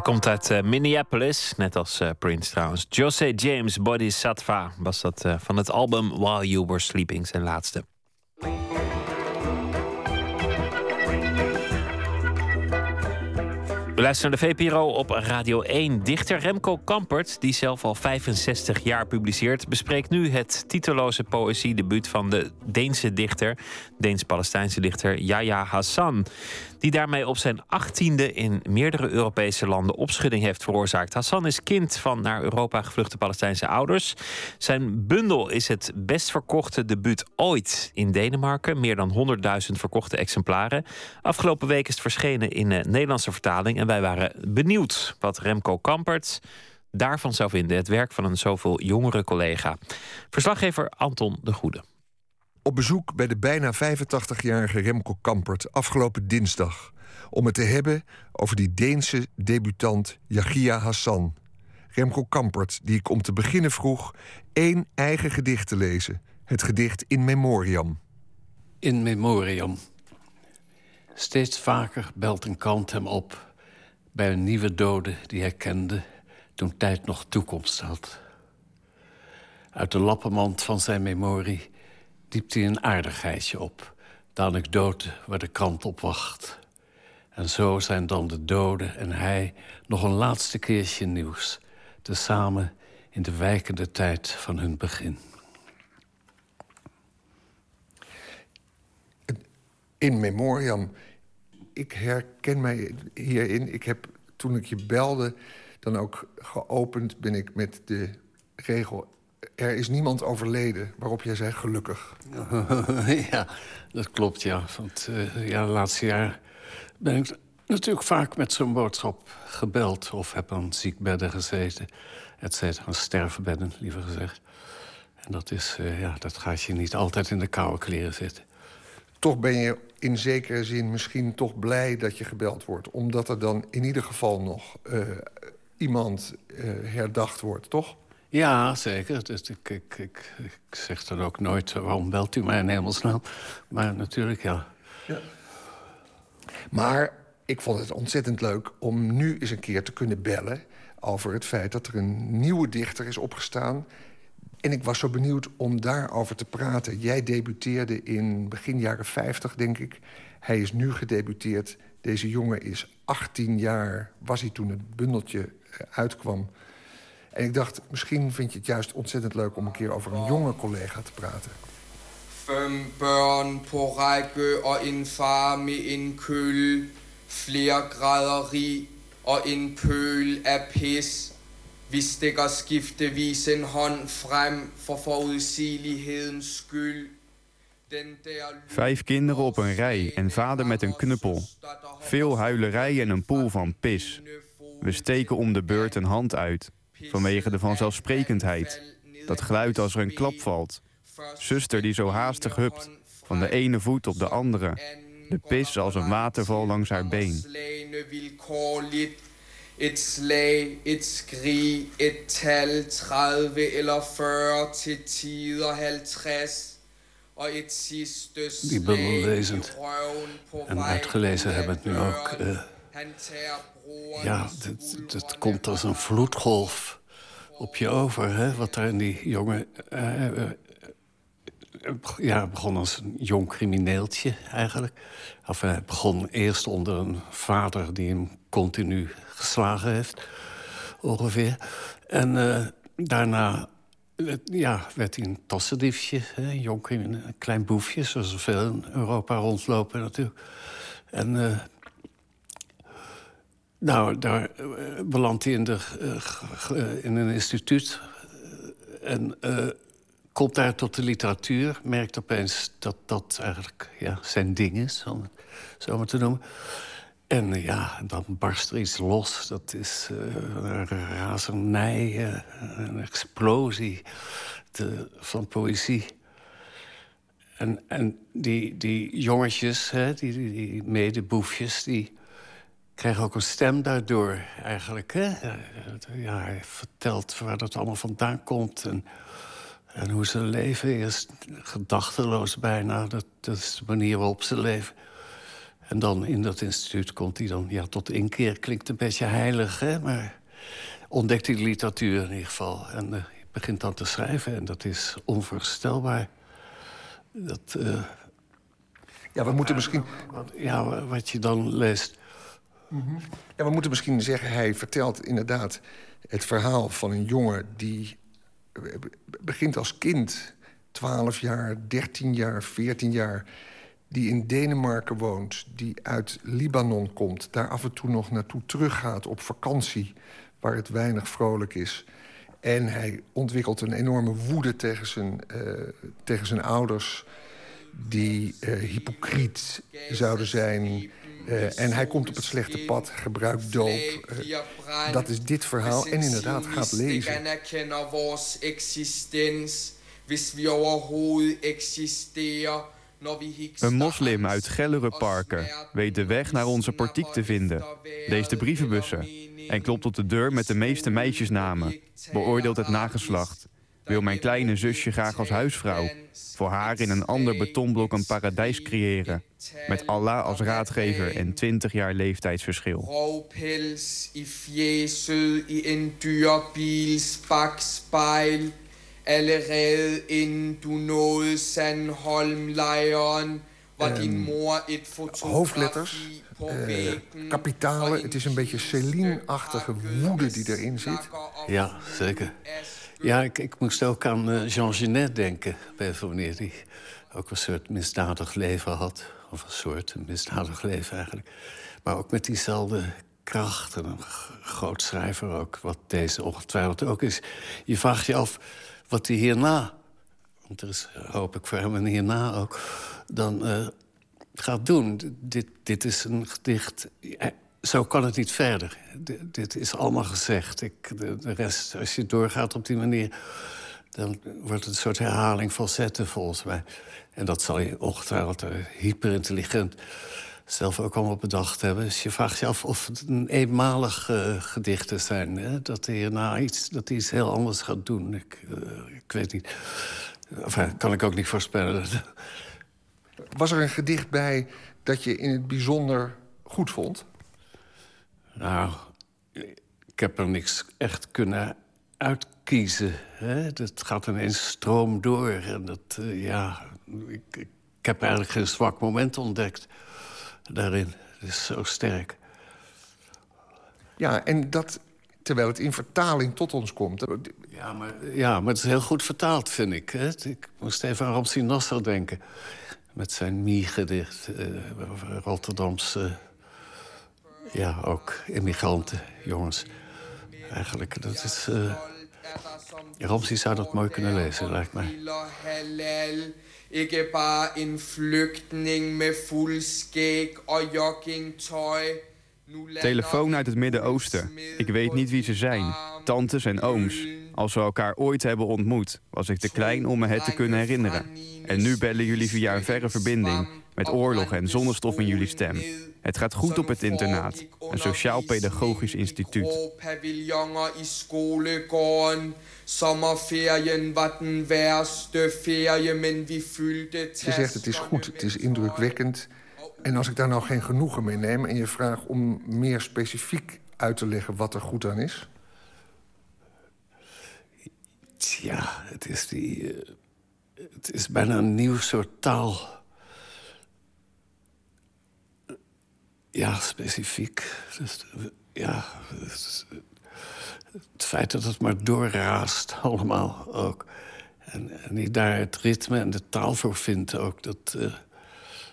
Hij komt uit uh, Minneapolis, net als uh, Prince trouwens. Jose James Bodhisattva was dat uh, van het album While You Were Sleeping, zijn laatste. We luisteren naar de VPRO op Radio 1. Dichter Remco Kampert, die zelf al 65 jaar publiceert, bespreekt nu het titeloze poëziedebuut van de Deense dichter, Deens-Palestijnse dichter Yahya Hassan die daarmee op zijn achttiende in meerdere Europese landen opschudding heeft veroorzaakt. Hassan is kind van naar Europa gevluchte Palestijnse ouders. Zijn bundel is het best verkochte debuut ooit in Denemarken. Meer dan 100.000 verkochte exemplaren. Afgelopen week is het verschenen in een Nederlandse vertaling. En wij waren benieuwd wat Remco Kampert daarvan zou vinden. Het werk van een zoveel jongere collega. Verslaggever Anton de Goede op bezoek bij de bijna 85-jarige Remco Kampert afgelopen dinsdag. Om het te hebben over die Deense debutant Yagia Hassan. Remco Kampert, die ik om te beginnen vroeg één eigen gedicht te lezen. Het gedicht In Memoriam. In Memoriam. Steeds vaker belt een kant hem op bij een nieuwe dode die hij kende toen tijd nog toekomst had. Uit de lappenmand van zijn memorie diept hij een aardigheidje op. De anekdote waar de krant op wacht. En zo zijn dan de doden en hij nog een laatste keertje nieuws. Tezamen in de wijkende tijd van hun begin. In memoriam. Ik herken mij hierin. Ik heb toen ik je belde dan ook geopend ben ik met de regel er is niemand overleden, waarop jij zei gelukkig. ja, dat klopt, ja. Want uh, ja, de laatste jaar ben ik natuurlijk vaak met zo'n boodschap gebeld... of heb aan ziekbedden gezeten, et cetera. Aan sterfbedden, liever gezegd. En dat, is, uh, ja, dat gaat je niet altijd in de koude kleren zitten. Toch ben je in zekere zin misschien toch blij dat je gebeld wordt. Omdat er dan in ieder geval nog uh, iemand herdacht wordt, toch? Ja, zeker. Dus ik, ik, ik, zeg dan ook nooit... waarom belt u mij in hemelsnaam? Maar natuurlijk, ja. ja. Maar ik vond het ontzettend leuk om nu eens een keer te kunnen bellen... over het feit dat er een nieuwe dichter is opgestaan... En ik was zo benieuwd om daarover te praten. Jij debuteerde in begin jaren 50, denk ik. Hij is nu gedebuteerd. Deze jongen is 18 jaar, was hij toen het bundeltje uitkwam. En ik dacht, misschien vind je het juist ontzettend leuk... om een keer over een jonge collega te praten. Fem børn på række og en far med en køl. Flere grader rig og en pøl af pis. Vi stikker skiftevis en hånd frem for forudsigelighedens skyld. Vijf kinderen op een rij en vader met een knuppel. Veel huilerij en een poel van pis. We steken om de beurt een hand uit. Vanwege de vanzelfsprekendheid. Dat geluid als er een klap valt. Zuster die zo haastig hupt. Van de ene voet op de andere. De pis als een waterval langs haar been. Et slag, et skrig, et tal 30 eller 40 til tider 50. Die bundel lezend en uitgelezen hebben het nu ook. Uh, ja, het komt als een vloedgolf op je over, hè, wat er in die jongen... Uh, uh, ja, begon als een jong crimineeltje eigenlijk. Of hij begon eerst onder een vader die hem continu geslagen heeft, ongeveer. En daarna ja, werd hij een tassendiefje, een jong een klein boefje... zoals er veel in Europa rondlopen natuurlijk. En nou, daar uh, belandt hij in, de, uh, in een instituut... en komt daar tot de literatuur. Merkt opeens dat dat eigenlijk ja, zijn ding is, om het zo maar te noemen. En ja, dan barst er iets los. Dat is een razernij, een explosie van poëzie. En, en die, die jongetjes, hè, die, die, die medeboefjes, die krijgen ook een stem daardoor eigenlijk. Hè? Ja, hij vertelt waar dat allemaal vandaan komt en, en hoe ze leven. Eerst gedachteloos bijna, dat, dat is de manier waarop ze leven. En dan in dat instituut komt hij dan ja, tot inkeer. Klinkt een beetje heilig, hè? maar ontdekt hij de literatuur in ieder geval. En uh, begint dan te schrijven en dat is onvoorstelbaar. Dat, uh, ja, we moeten misschien... Wat, ja, wat je dan leest. Mm. Ja, we moeten misschien zeggen, hij vertelt inderdaad het verhaal van een jongen... die begint als kind, 12 jaar, 13 jaar, 14 jaar die in Denemarken woont, die uit Libanon komt... daar af en toe nog naartoe teruggaat op vakantie... waar het weinig vrolijk is. En hij ontwikkelt een enorme woede tegen zijn, uh, tegen zijn ouders... die uh, hypocriet zouden zijn... Uh, en hij komt op het slechte pad, gebruikt doop. dat is dit verhaal. En inderdaad gaat lezen. Een moslim uit Gellerenparken weet de weg naar onze portiek te vinden. Leest de brievenbussen en klopt op de deur met de meeste meisjesnamen. Beoordeelt het nageslacht. Wil mijn kleine zusje graag als huisvrouw. Voor haar in een ander betonblok een paradijs creëren. Met Allah als raadgever en 20 jaar leeftijdsverschil. Allerede inden du nåede Sandholmlejren var din mor et Hoofdletters, uh, kapitalen. Het is een beetje Céline-achtige woede die erin zit. Ja, zeker. Ja, ik, ik moest ook aan uh, Jean Genet denken. Bij wanneer die ook een soort misdadig leven had. Of een soort misdadig leven eigenlijk. Maar ook met diezelfde kracht. En een groot schrijver ook, wat deze ongetwijfeld ook is. Je vraagt je af wat hij hierna, want er is hoop ik voor hem een hierna ook, dan uh, gaat doen. Dit, dit is een gedicht. Zo kan het niet verder. Dit is allemaal gezegd. Ik, de, rest, als je doorgaat op die manier, dan wordt het een soort herhaling van zetten volgens mij. En dat zal je ongetwijfeld uh, hyperintelligent zelf ook allemaal bedacht hebben. Dus je vraagt je af of het een eenmalig uh, gedichten zijn. Dat hij hierna iets, dat hij iets heel anders gaat doen. Ik, uh, ik weet niet. Enfin, kan ik ook niet voorspellen. Was er een gedicht bij dat je in het bijzonder goed vond? Nou, ik heb er niks echt kunnen uitkiezen. Hè? Dat gaat ineens stroom door. En dat, uh, ja, ik, ik heb eigenlijk geen zwak moment ontdekt daarin. Het is zo sterk. Ja, en dat terwijl het in vertaling tot ons komt. Ja, maar, ja, maar het is heel goed vertaald, vind ik. Hè? Ik moest even aan Ramsi Nasser denken. Met zijn Mie-gedicht. Uh, Rotterdamse... ja, ook immigranten, jongens. Eigenlijk, dat is... Uh, Ramsi zou dat mooi kunnen lezen, lijkt mij. Bare met og joggingtøj. Telefoon uit het Midden-Oosten. Ik weet niet wie ze zijn. Tantes en ooms. Als we elkaar ooit hebben ontmoet, was ik te klein om me het te kunnen herinneren. En nu bellen jullie via een verre verbinding, met oorlog en zonnestof in jullie stem. Het gaat goed op het internaat, een sociaal-pedagogisch instituut. Ze zegt het is goed, het is indrukwekkend. En als ik daar nou geen genoegen mee neem... en je vraagt om meer specifiek uit te leggen wat er goed aan is... Ja, het is die... Uh, het is bijna een nieuw soort taal. Ja, specifiek. Dus, ja, het, feit dat het maar doorraast, allemaal ook. En, en daar het ritme en de taal voor vind ook, dat... Uh,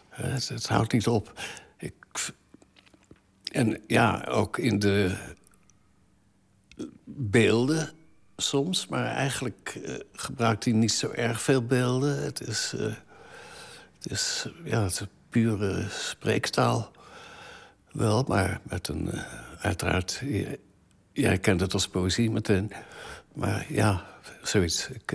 het, houdt niet op. Ik, en ja, ook in de beelden soms, maar eigenlijk uh, gebruikt hij niet zo erg veel beelden. Het is, uh, het is, ja, het is pure spreektaal. Wel, maar met een, uh, uiteraard, jij kent het als poëzie meteen. Maar ja, zoiets. Ik,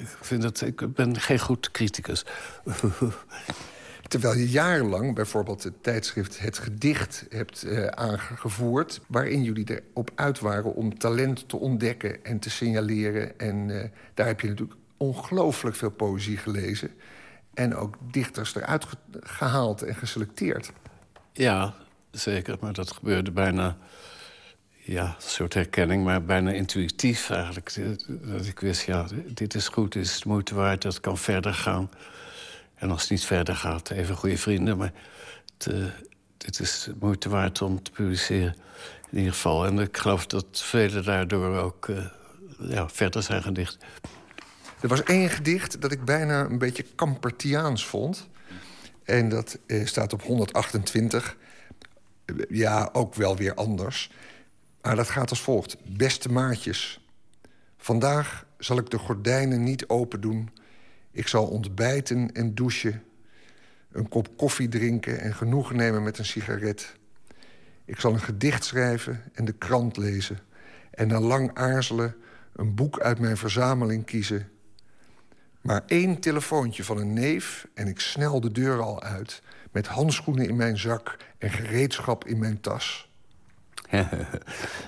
ik vind dat, ik ben geen goed criticus. Terwijl je jarenlang bijvoorbeeld het tijdschrift Het Gedicht hebt uh, aangevoerd... waarin jullie erop uit waren om talent te ontdekken en te signaleren. En uh, daar heb je natuurlijk ongelooflijk veel poëzie gelezen. En ook dichters eruit gehaald en geselecteerd. Ja, zeker. Maar dat gebeurde bijna... Ja, een soort herkenning, maar bijna intuïtief eigenlijk. Dat ik wist, ja, dit is goed, dit is de moeite waard, dat kan verder gaan... En als het niet verder gaat, even goede vrienden. Maar het, uh, dit is moeite waard om te publiceren. In ieder geval. En ik geloof dat velen daardoor ook uh, ja, verder zijn gedicht. Er was één gedicht dat ik bijna een beetje Kampertiaans vond. En dat uh, staat op 128. Ja, ook wel weer anders. Maar dat gaat als volgt. Beste maatjes. Vandaag zal ik de gordijnen niet open doen ik zal ontbijten en douchen, een kop koffie drinken en genoegen nemen met een sigaret. Ik zal een gedicht schrijven en de krant lezen. En na lang aarzelen een boek uit mijn verzameling kiezen. Maar één telefoontje van een neef en ik snel de deur al uit... met handschoenen in mijn zak en gereedschap in mijn tas.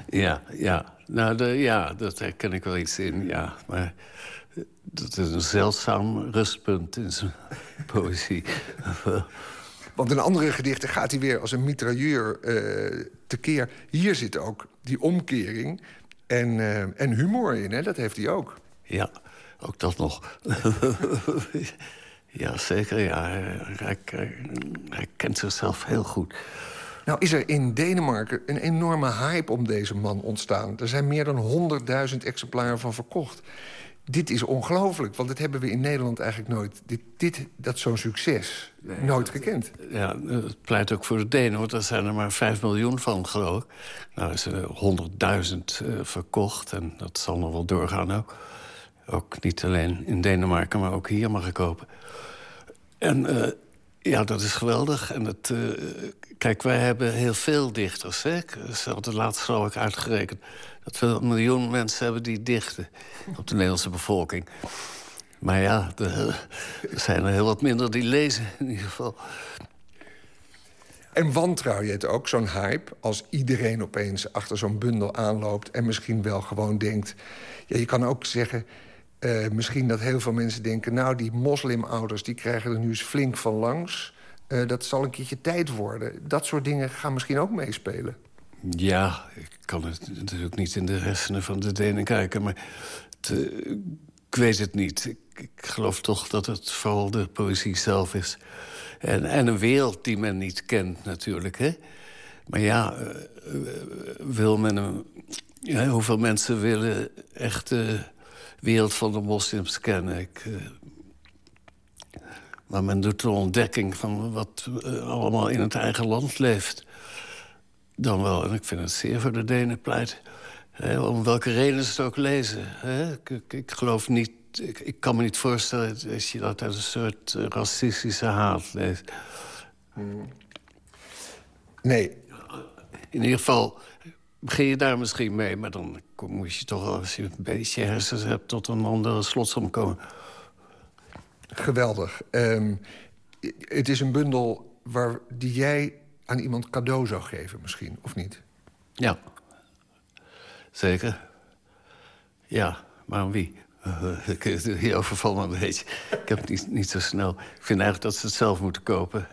ja, ja. Nou, de, ja, dat herken ik wel iets in, ja. Maar dat is een zeldzaam rustpunt in zijn poëzie. Want in andere gedichten gaat hij weer als een mitrailleur uh, tekeer. Hier zit ook die omkering en, uh, en humor in, hè? dat heeft hij ook. Ja, ook dat nog. Ja, zeker. Ja. Hij, hij, kent zichzelf heel goed. Nou is er in Denemarken een enorme hype om deze man ontstaan. Er zijn meer dan 100.000 exemplaren van verkocht dit is ongelooflijk, want dat hebben we in Nederland eigenlijk nooit... dit, dit dat zo'n succes, nooit gekend. Ja, het pleit ook voor de Denen, want er zijn er maar 5 miljoen van, geloof ik. Nou is er 100.000 uh, verkocht en dat zal nog wel doorgaan ook. Ook niet alleen in Denemarken, maar ook hier mag ik kopen. En uh, ja, dat is geweldig. En het, uh, kijk, wij hebben heel veel dichters. Hè? Ze hadden laatst geloof ik uitgerekend dat we een miljoen mensen hebben die dichten op de Nederlandse bevolking. Maar ja, er zijn er heel wat minder die lezen in ieder geval. En wantrouw je het ook, zo'n hype, als iedereen opeens achter zo'n bundel aanloopt... en misschien wel gewoon denkt... Ja, je kan ook zeggen, uh, misschien dat heel veel mensen denken... nou, die moslimouders die krijgen er nu eens flink van langs. Uh, dat zal een keertje tijd worden. Dat soort dingen gaan misschien ook meespelen. Ja, ik kan het natuurlijk niet in de hersenen van de Denen kijken... maar het, Ik weet het niet. Ik, ik, geloof toch dat het vooral de poëzie zelf is. En, en een wereld die men niet kent natuurlijk. Hè? Maar ja, wil men... Ja, hoeveel mensen willen echt wereld van de moslims kennen? Ik, uh, maar men doet de ontdekking van wat allemaal in het eigen land leeft. Dan wel, en ik vind het zeer voor de Denen pleit. om welke reden ze het ook lezen. Ik, ik, geloof niet, ik, ik, kan me niet voorstellen dat je dat uit een soort racistische haat leest. Nee. In ieder geval begin je daar misschien mee, maar dan moet je toch, als je een beetje hersens hebt, tot een andere slotsom komen. Geweldig. Um, het is een bundel waar, die jij aan iemand cadeau zou geven, misschien, of niet? Ja, zeker. Ja, maar aan wie? Je overvalt me een beetje. Ik heb het niet, niet zo snel. Ik vind eigenlijk dat ze het zelf moeten kopen.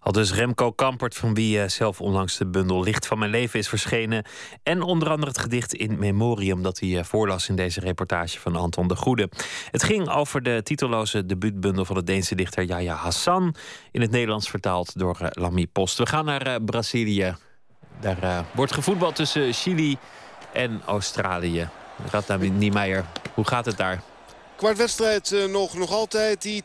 Al dus Remco Kampert, van wie eh, zelf onlangs de bundel Licht van mijn leven is verschenen. En onder andere het gedicht In Memoriam dat hij eh, voorlas in deze reportage van Anton de Goede. Het ging over de titelloze debuutbundel van de Deense dichter Yahya Hassan. In het Nederlands vertaald door uh, Lamy Post. We gaan naar Brazilië. Daar wordt gevoetbald tussen Chili en Australië. Radna Niemeyer, hoe gaat het daar? Kwartwedstrijd uh, nog, nog altijd. Die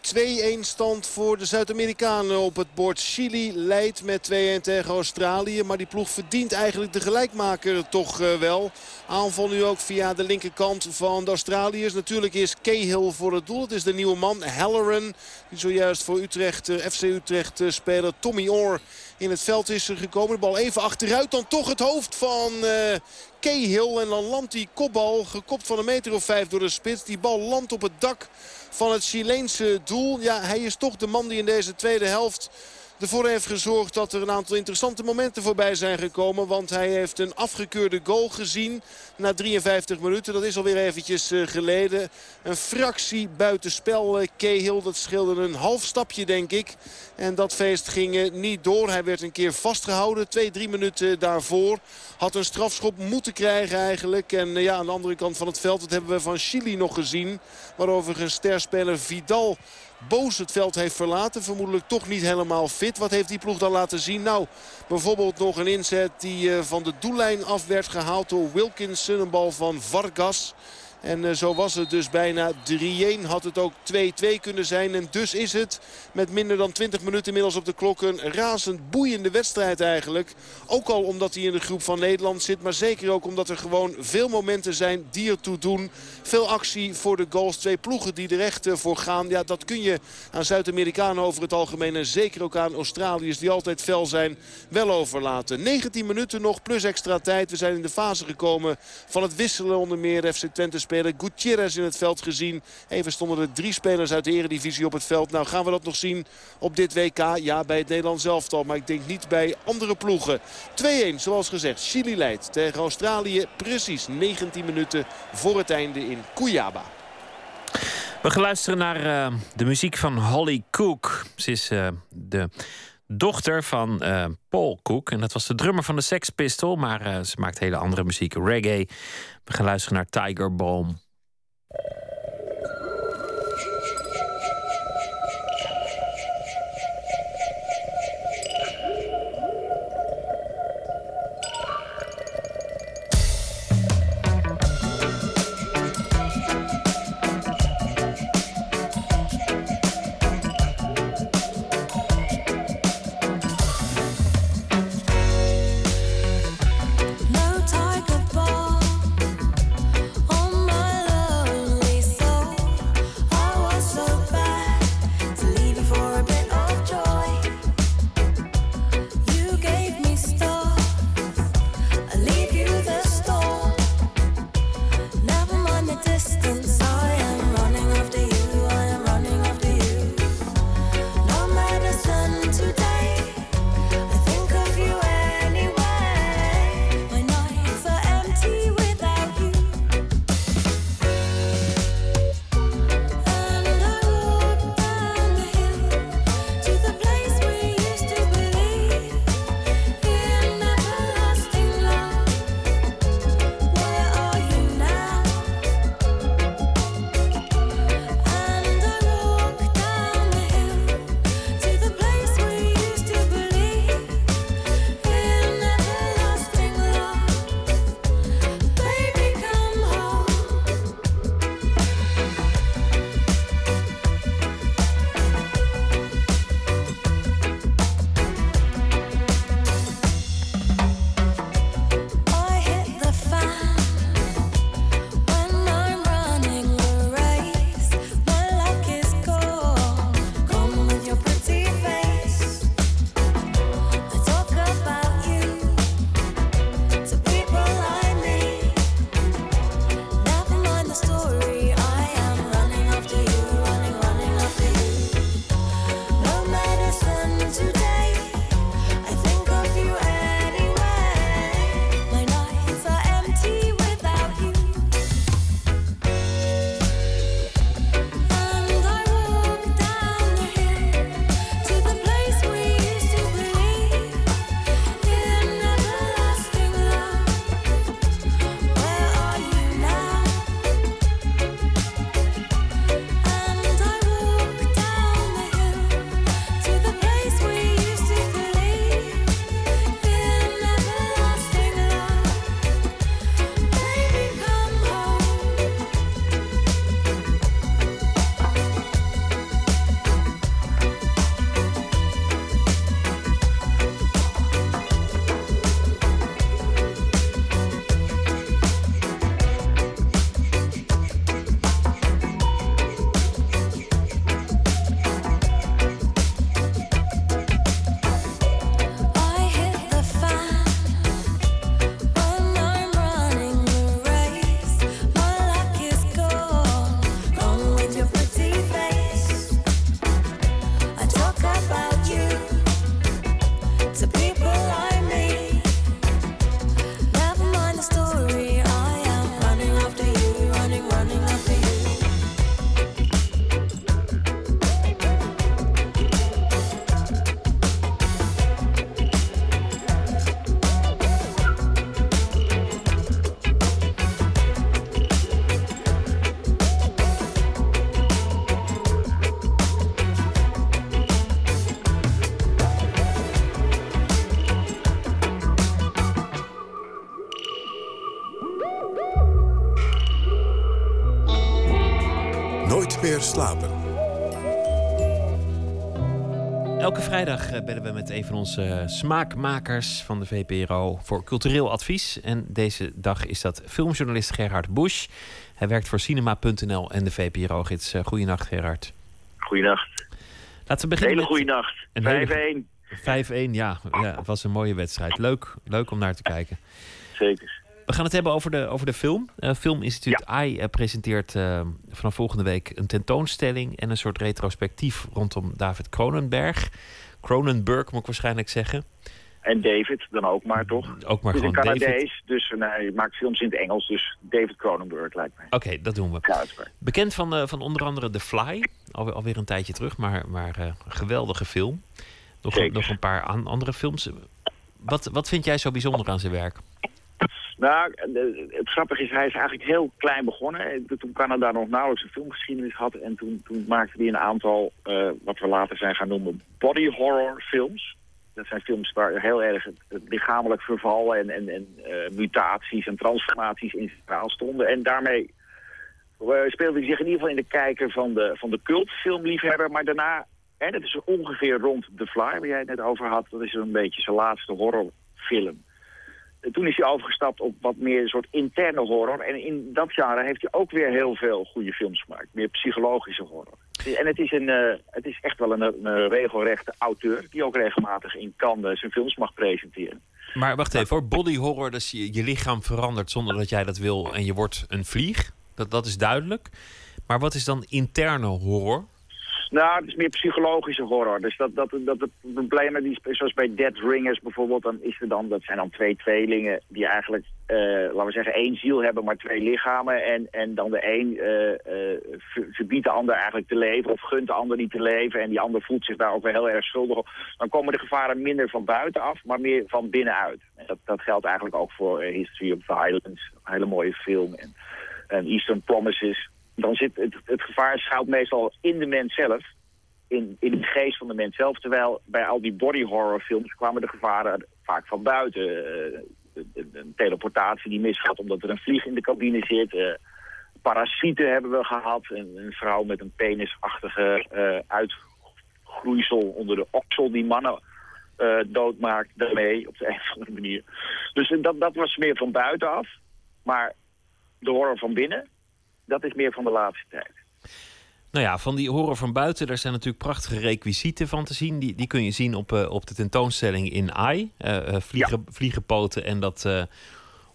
2-1 stand voor de Zuid-Amerikanen op het bord. Chili leidt met 2-1 tegen Australië. Maar die ploeg verdient eigenlijk de gelijkmaker toch uh, wel. Aanval nu ook via de linkerkant van de Australiërs. Natuurlijk is Cahill voor het doel. Het is de nieuwe man, Halloran. Die zojuist voor Utrecht, uh, FC Utrecht speler Tommy Orr in het veld is gekomen. De bal even achteruit. Dan toch het hoofd van Cahill. En dan landt die kopbal gekopt van een meter of vijf door de spits. Die bal landt op het dak van het Chileense doel. Ja, hij is toch de man die in deze tweede helft ervoor heeft gezorgd dat er een aantal interessante momenten voorbij zijn gekomen. Want hij heeft een afgekeurde goal gezien na 53 minuten. Dat is alweer eventjes eh, geleden. Een fractie buitenspel uh, Cahill. Dat scheelde een half stapje denk ik. En dat feest ging uh, niet door. Hij werd een keer vastgehouden. Twee, drie minuten daarvoor. Had een strafschop moeten krijgen eigenlijk. En ja, aan de andere kant van het veld. Dat hebben we van Chili nog gezien. Waarover een sterspeler Vidal boos het veld heeft verlaten. Vermoedelijk toch niet helemaal fit. Wat heeft die ploeg dan laten zien? Nou, bijvoorbeeld nog een inzet die van de doellijn af werd gehaald door Wilkinson. Een bal van Vargas. En eh, zo was het dus bijna 3-1. Had het ook 2-2 kunnen zijn. En dus is het met minder dan 20 minuten inmiddels op de klok een razend boeiende wedstrijd eigenlijk. Ook al omdat hij in de groep van Nederland zit. Maar zeker ook omdat er gewoon veel momenten zijn die ertoe doen. Veel actie voor de goals. Twee ploegen die er echt eh, voor gaan. Ja, dat kun je aan Zuid-Amerikanen over het algemeen. En zeker ook aan Australiërs die altijd fel zijn. Wel overlaten. 19 minuten nog plus extra tijd. We zijn in de fase gekomen van het wisselen onder meer FC Twente speler Gutierrez in het veld gezien. Even stonden er drie spelers uit de eredivisie op het veld. Nou gaan we dat nog zien op dit WK. Ja, bij het Nederlands elftal. Maar ik denk niet bij andere ploegen. 2-1, zoals gezegd. Chili leidt tegen Australië. Precies 19 minuten voor het einde in Cuyaba. We gaan luisteren naar uh, de muziek van Holly Cook. Ze is uh, de dochter van uh, Paul Cook. En dat was de drummer van de Sex Pistol. Maar ze maakt hele andere muziek, reggae. We gaan luisteren naar Tiger Balm. Vrijdag eh, bellen we met een van onze eh, smaakmakers van de VPRO voor cultureel advies. En deze dag is dat filmjournalist Gerhard Busch. Hij werkt voor cinema.nl en de VPRO-gids. Eh, Goedenacht, Gerhard. Goedenacht. Laten we beginnen. Hele goede nacht. 5-1. 5-1, ja. ja. Het was een mooie wedstrijd. Leuk, leuk om naar te kijken. Zeker. We gaan het hebben over de, over de film. Uh, Filminstituut ja. AI presenteert uh, vanaf volgende week een tentoonstelling en een soort retrospectief rondom David Cronenberg. Cronenberg moet ik waarschijnlijk zeggen. En David dan ook maar, toch? Ook maar gewoon Canadees, David. dus uh, hij maakt films in het Engels, dus David Cronenberg lijkt mij. Oké, okay, dat doen we. Kruisberg. Bekend van, uh, van onder andere The Fly, alweer, alweer een tijdje terug, maar, maar uh, een geweldige film. Nog, een, nog een paar an andere films. Wat, wat vind jij zo bijzonder aan zijn werk? Nou, het grappige is, hij is eigenlijk heel klein begonnen. Toen Canada nog nauwelijks een filmgeschiedenis had. En toen, toen maakte hij een aantal, uh, wat we later zijn gaan noemen, body horror films. Dat zijn films waar heel erg het, het lichamelijk verval en, en, en uh, mutaties en transformaties in centraal stonden. En daarmee speelde hij zich in ieder geval in de kijker van de, van de cultfilmliefhebber. Maar daarna, en dat is ongeveer rond The Fly, waar jij het net over had, dat is een beetje zijn laatste horrorfilm toen is hij overgestapt op wat meer een soort interne horror. En in dat genre heeft hij ook weer heel veel goede films gemaakt. Meer psychologische horror. En het is, een, uh, het is echt wel een, een, regelrechte auteur... die ook regelmatig in Cannes zijn films mag presenteren. Maar wacht even, voor body horror, dus je, je lichaam verandert zonder dat jij dat wil... en je wordt een vlieg, dat, dat is duidelijk. Maar wat is dan interne horror? Nou, het is meer psychologische horror. Dus dat, dat, dat het problemen, die, zoals bij Dead Ringers bijvoorbeeld, dan is er dan, dat zijn dan twee tweelingen die eigenlijk, uh, laten we zeggen, één ziel hebben, maar twee lichamen. En, en dan de een uh, uh, verbiedt de ander eigenlijk te leven of gunt de ander niet te leven. En die ander voelt zich daar ook heel erg schuldig op. Dan komen de gevaren minder van buitenaf, maar meer van binnenuit. En dat, dat geldt eigenlijk ook voor History of Violence, een hele mooie film. En, en Eastern Promises dan zit het, het gevaar schuilt meestal in de mens zelf. In, in de geest van de mens zelf. Terwijl bij al die body horror films kwamen de gevaren vaak van buiten. Uh, een teleportatie die misgaat omdat er een vlieg in de cabine zit. Uh, parasieten hebben we gehad. Een, een vrouw met een penisachtige uh, onder de oksel die mannen doodmaakt daarmee op de een of andere manier. Dus dat, dat was meer van buitenaf. Maar de horror van binnen, dat is meer van de laatste tijd. Nou ja, van die horror van buiten, daar zijn natuurlijk prachtige requisieten van te zien. Die, die kun je zien op, uh, op de tentoonstelling in AI. Uh, vliegen, ja. vliegenpoten en dat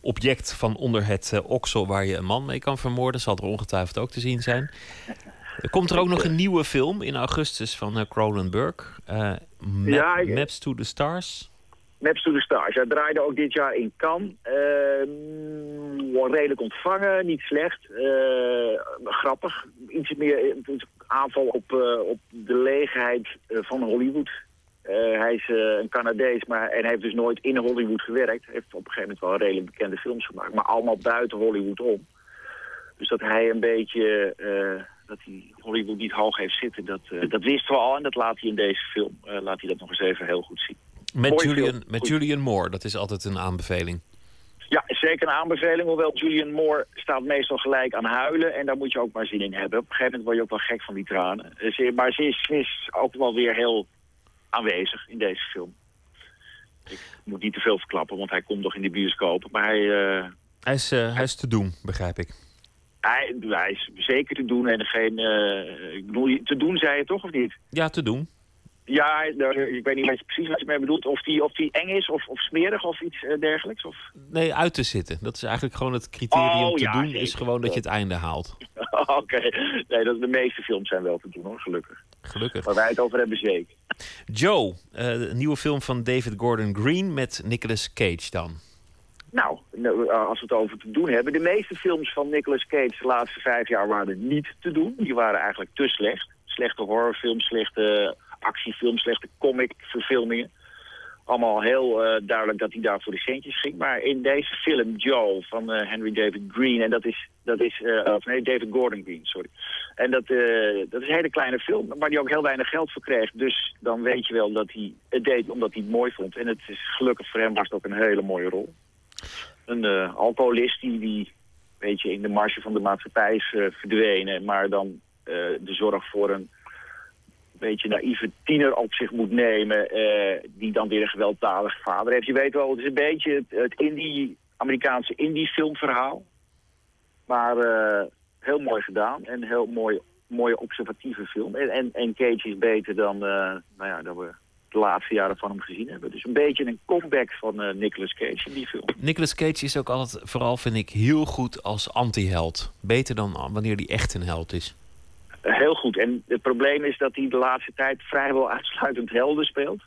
object van onder het oksel waar je een man mee kan vermoorden. Zal er ongetwijfeld ook te zien zijn. Er komt er ook nog een nieuwe film in augustus van Cronenberg. Ja, ik... Maps to the Stars. Maps to the Stars. Hij draaide ook dit jaar in Cannes. Uh, redelijk ontvangen, niet slecht. Uh, grappig. Iets meer aanval op, uh, op de leegheid van Hollywood. hij is een Canadees maar, en heeft dus nooit in Hollywood gewerkt. Heeft op een gegeven moment wel redelijk bekende films gemaakt. Maar allemaal buiten Hollywood om. Dus dat hij een beetje... dat hij Hollywood niet hoog heeft zitten, dat, dat wisten we al. En dat laat hij in deze film laat hij dat nog eens even heel goed zien. Met Julian, met Julian Moore, dat is altijd een aanbeveling. Ja, zeker een aanbeveling. Hoewel Julian Moore staat meestal gelijk aan huilen. En daar moet je ook maar zin in hebben. Op een gegeven moment word je ook wel gek van die tranen. Maar ze is, is ook wel weer heel aanwezig in deze film. Ik moet niet te veel verklappen, want hij komt nog in de bioscoop. Maar hij... Uh, hij, is, uh, hij is te doen, begrijp ik. Hij, hij is zeker te doen en geen... Uh, ik bedoel, te doen zei je toch, of niet? Ja, te doen. Ja, ik weet niet precies wat je mee bedoelt. Of die, of die eng is of, of smerig of iets uh, dergelijks? Of? Nee, uit te zitten. Dat is eigenlijk gewoon het criterium oh, te ja, doen. Zeker. Is gewoon dat je het einde haalt. Oké. Okay. Nee, dat, de meeste films zijn wel te doen hoor, gelukkig. Gelukkig. Waar wij het over hebben, zeker. Joe, uh, een nieuwe film van David Gordon Green met Nicolas Cage dan. Nou, als we het over te doen hebben. De meeste films van Nicolas Cage de laatste vijf jaar waren niet te doen. Die waren eigenlijk te slecht. Slechte horrorfilms, slechte actiefilm, slechte comic-verfilmingen. Allemaal heel uh, duidelijk dat hij daar voor de centjes ging. Maar in deze film, Joe, van uh, Henry David Green... en dat is, dat is uh, of nee, David Gordon Green, sorry. En dat, dat is een hele kleine film, waar hij ook heel weinig geld voor kreeg. Dus dan weet je wel dat hij het deed omdat hij het mooi vond. En het is gelukkig voor hem was het ook een hele mooie rol. Een alcoholist die, die weet je, in de marge van de maatschappij is verdwenen... maar dan de zorg voor een beetje naïeve tiener op zich moet nemen... die dan weer een gewelddadige vader heeft. Je weet wel, het is een beetje het, indie, Amerikaanse indie filmverhaal. Maar heel mooi gedaan en heel mooi, mooie observatieve film. En, en, Cage is beter dan, nou ja, dan we de laatste jaren van hem gezien hebben. Dus een beetje een comeback van uh, Nicolas Cage in die film. Nicolas Cage is ook altijd, vooral vind ik, heel goed als anti-held. Beter dan wanneer hij echt een held is. Heel goed. En het probleem is dat hij de laatste tijd vrijwel uitsluitend helden speelt.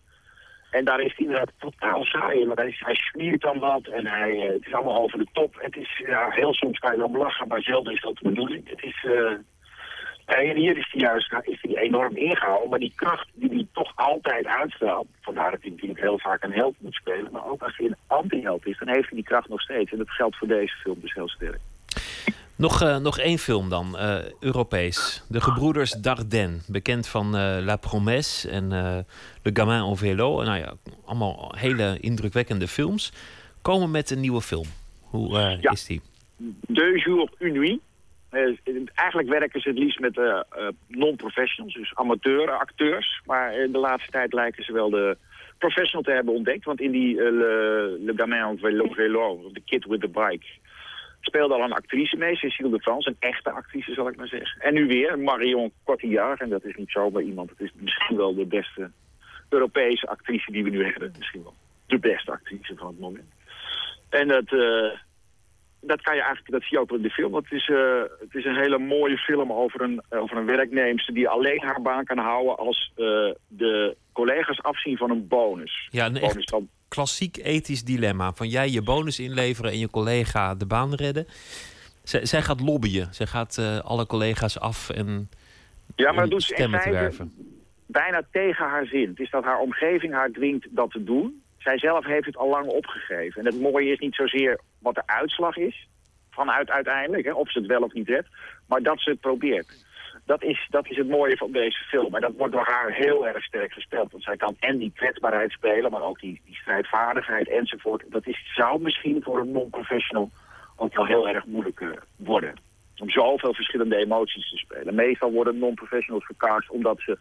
En daar is hij inderdaad totaal saai. Want hij, hij smiert dan wat en hij, uh, het is allemaal over de top. Het is ja, heel soms kan je dan lachen, maar zelden is dat de bedoeling. Het is en hier is hij juist enorm ingehouden. Maar die kracht die hij toch altijd uitstraalt. Vandaar dat hij natuurlijk heel vaak een held moet spelen. Maar ook als hij een anti-held is, dan heeft hij die kracht nog steeds. En dat geldt voor deze film dus heel sterk. Nog, uh, nog één film dan, uh, Europees. De Gebroeders Dardenne. Bekend van uh, La Promesse en Le Gamin en Vélo. Nou ja, allemaal hele indrukwekkende films. Komen met een nieuwe film. Hoe ja. is die? Deux jours, une nuit. Eigenlijk werken ze het liefst met non-professionals, dus amateur acteurs. Maar in de laatste tijd lijken ze wel de professional te hebben ontdekt. Want in die Le, Le Gamin Vélo, Vélo, The Kid with the Bike... speelde al een actrice mee, Cécile de France. Een echte actrice, zal ik maar zeggen. En nu weer Marion Cotillard. En dat is niet zomaar iemand. Het is misschien wel de beste Europese actrice die we nu hebben. Misschien wel de beste actrice van het moment. En dat dat kan je eigenlijk, dat zie je ook in de film. Het is, uh, het is een hele mooie film over een, over een werknemster die alleen haar baan kan houden als uh, de collega's afzien van een bonus. Ja, een bonus van... klassiek ethisch dilemma. Van jij je bonus inleveren en je collega de baan redden. Z zij gaat lobbyen. Zij gaat uh, alle collega's af en ja, maar doet ze in feite bijna tegen haar zin. Het is dat haar omgeving haar dwingt dat te doen. Zij zelf heeft het al lang opgegeven. En het mooie is niet zozeer wat de uitslag is, vanuit uiteindelijk, hè, of ze het wel of niet redt, maar dat ze het probeert. Dat is, dat is het mooie van deze film. En dat wordt door haar heel erg sterk gespeeld. Want zij kan en die kwetsbaarheid spelen, maar ook die, die strijdvaardigheid enzovoort. Dat is, zou misschien voor een non-professional ook wel heel erg moeilijk uh, worden. Om zoveel verschillende emoties te spelen. Meestal worden non-professionals gecast omdat ze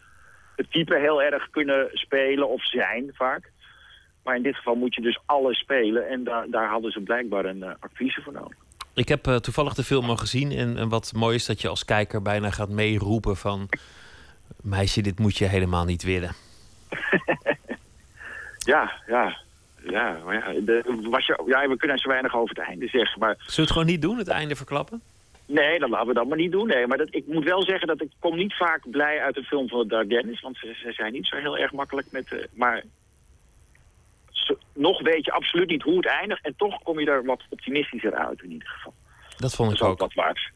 het type heel erg kunnen spelen of zijn vaak. Maar in dit geval moet je dus alles spelen. En daar, daar hadden ze blijkbaar een uh, actrice voor nodig. Ik heb uh, toevallig de film al gezien. En, en, wat mooi is dat je als kijker bijna gaat meeroepen van... Meisje, dit moet je helemaal niet willen. ja, ja. Ja, maar ja, de, was je, ja, we kunnen zo weinig over het einde zeggen. Maar... Zullen we het gewoon niet doen, het einde verklappen? Nee, dat laten we dat maar niet doen. Nee, maar dat, ik moet wel zeggen dat ik kom niet vaak blij uit een film van de Dardennes. Want ze, ze zijn niet zo heel erg makkelijk met... Uh, maar nog weet je absoluut niet hoe het eindigt. En toch kom je er wat optimistischer uit in ieder geval. Dat vond ik dat ook. wat waard.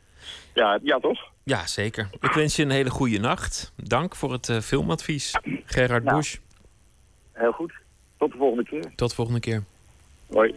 Ja, ja, toch? Ja, zeker. Ik wens je een hele goede nacht. Dank voor het uh, filmadvies, Gerard nou, Bush. Heel goed. Tot de volgende keer. Tot de volgende keer. Hoi.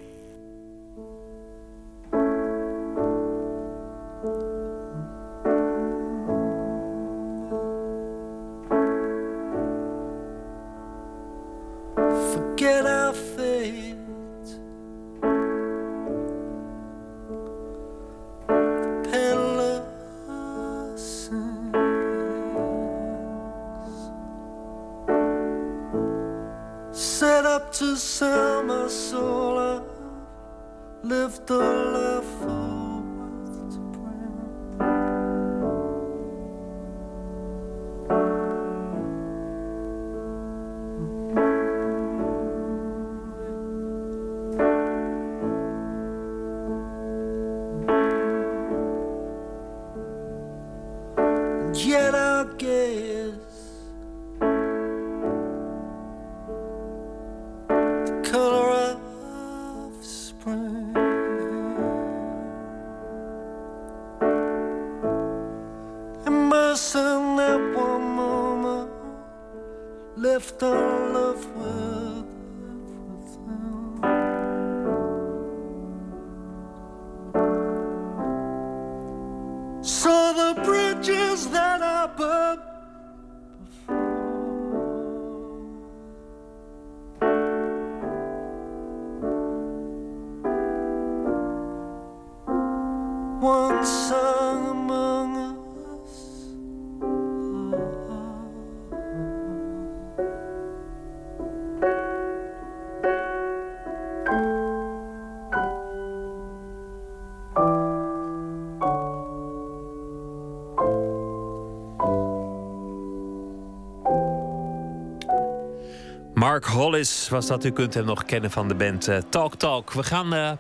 Hollis was dat. U kunt hem nog kennen van de band uh, Talk Talk. We gaan uh,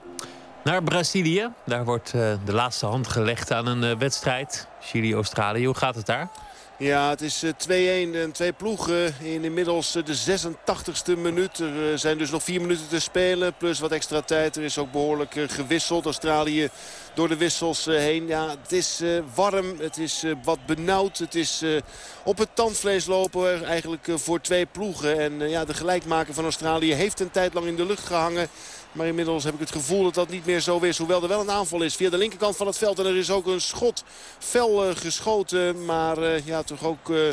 naar Brazilië. Daar wordt uh, de laatste hand gelegd aan een wedstrijd. Chili-Australië. Hoe gaat het daar? Ja, het is 2-1 en twee ploegen in inmiddels de 86e minuut. Er zijn dus nog vier minuten te spelen, plus wat extra tijd. Er is ook behoorlijk gewisseld. Australië door de wissels heen. Ja, het is warm, het is wat benauwd. Het is op het tandvlees lopen eigenlijk voor twee ploegen. En ja, de gelijkmaker van Australië heeft een tijd lang in de lucht gehangen. Maar inmiddels heb ik het gevoel dat dat niet meer zo is. Hoewel er wel een aanval is via de linkerkant van het veld. En er is ook een schot fel uh, geschoten. Maar uh, ja, toch ook uh,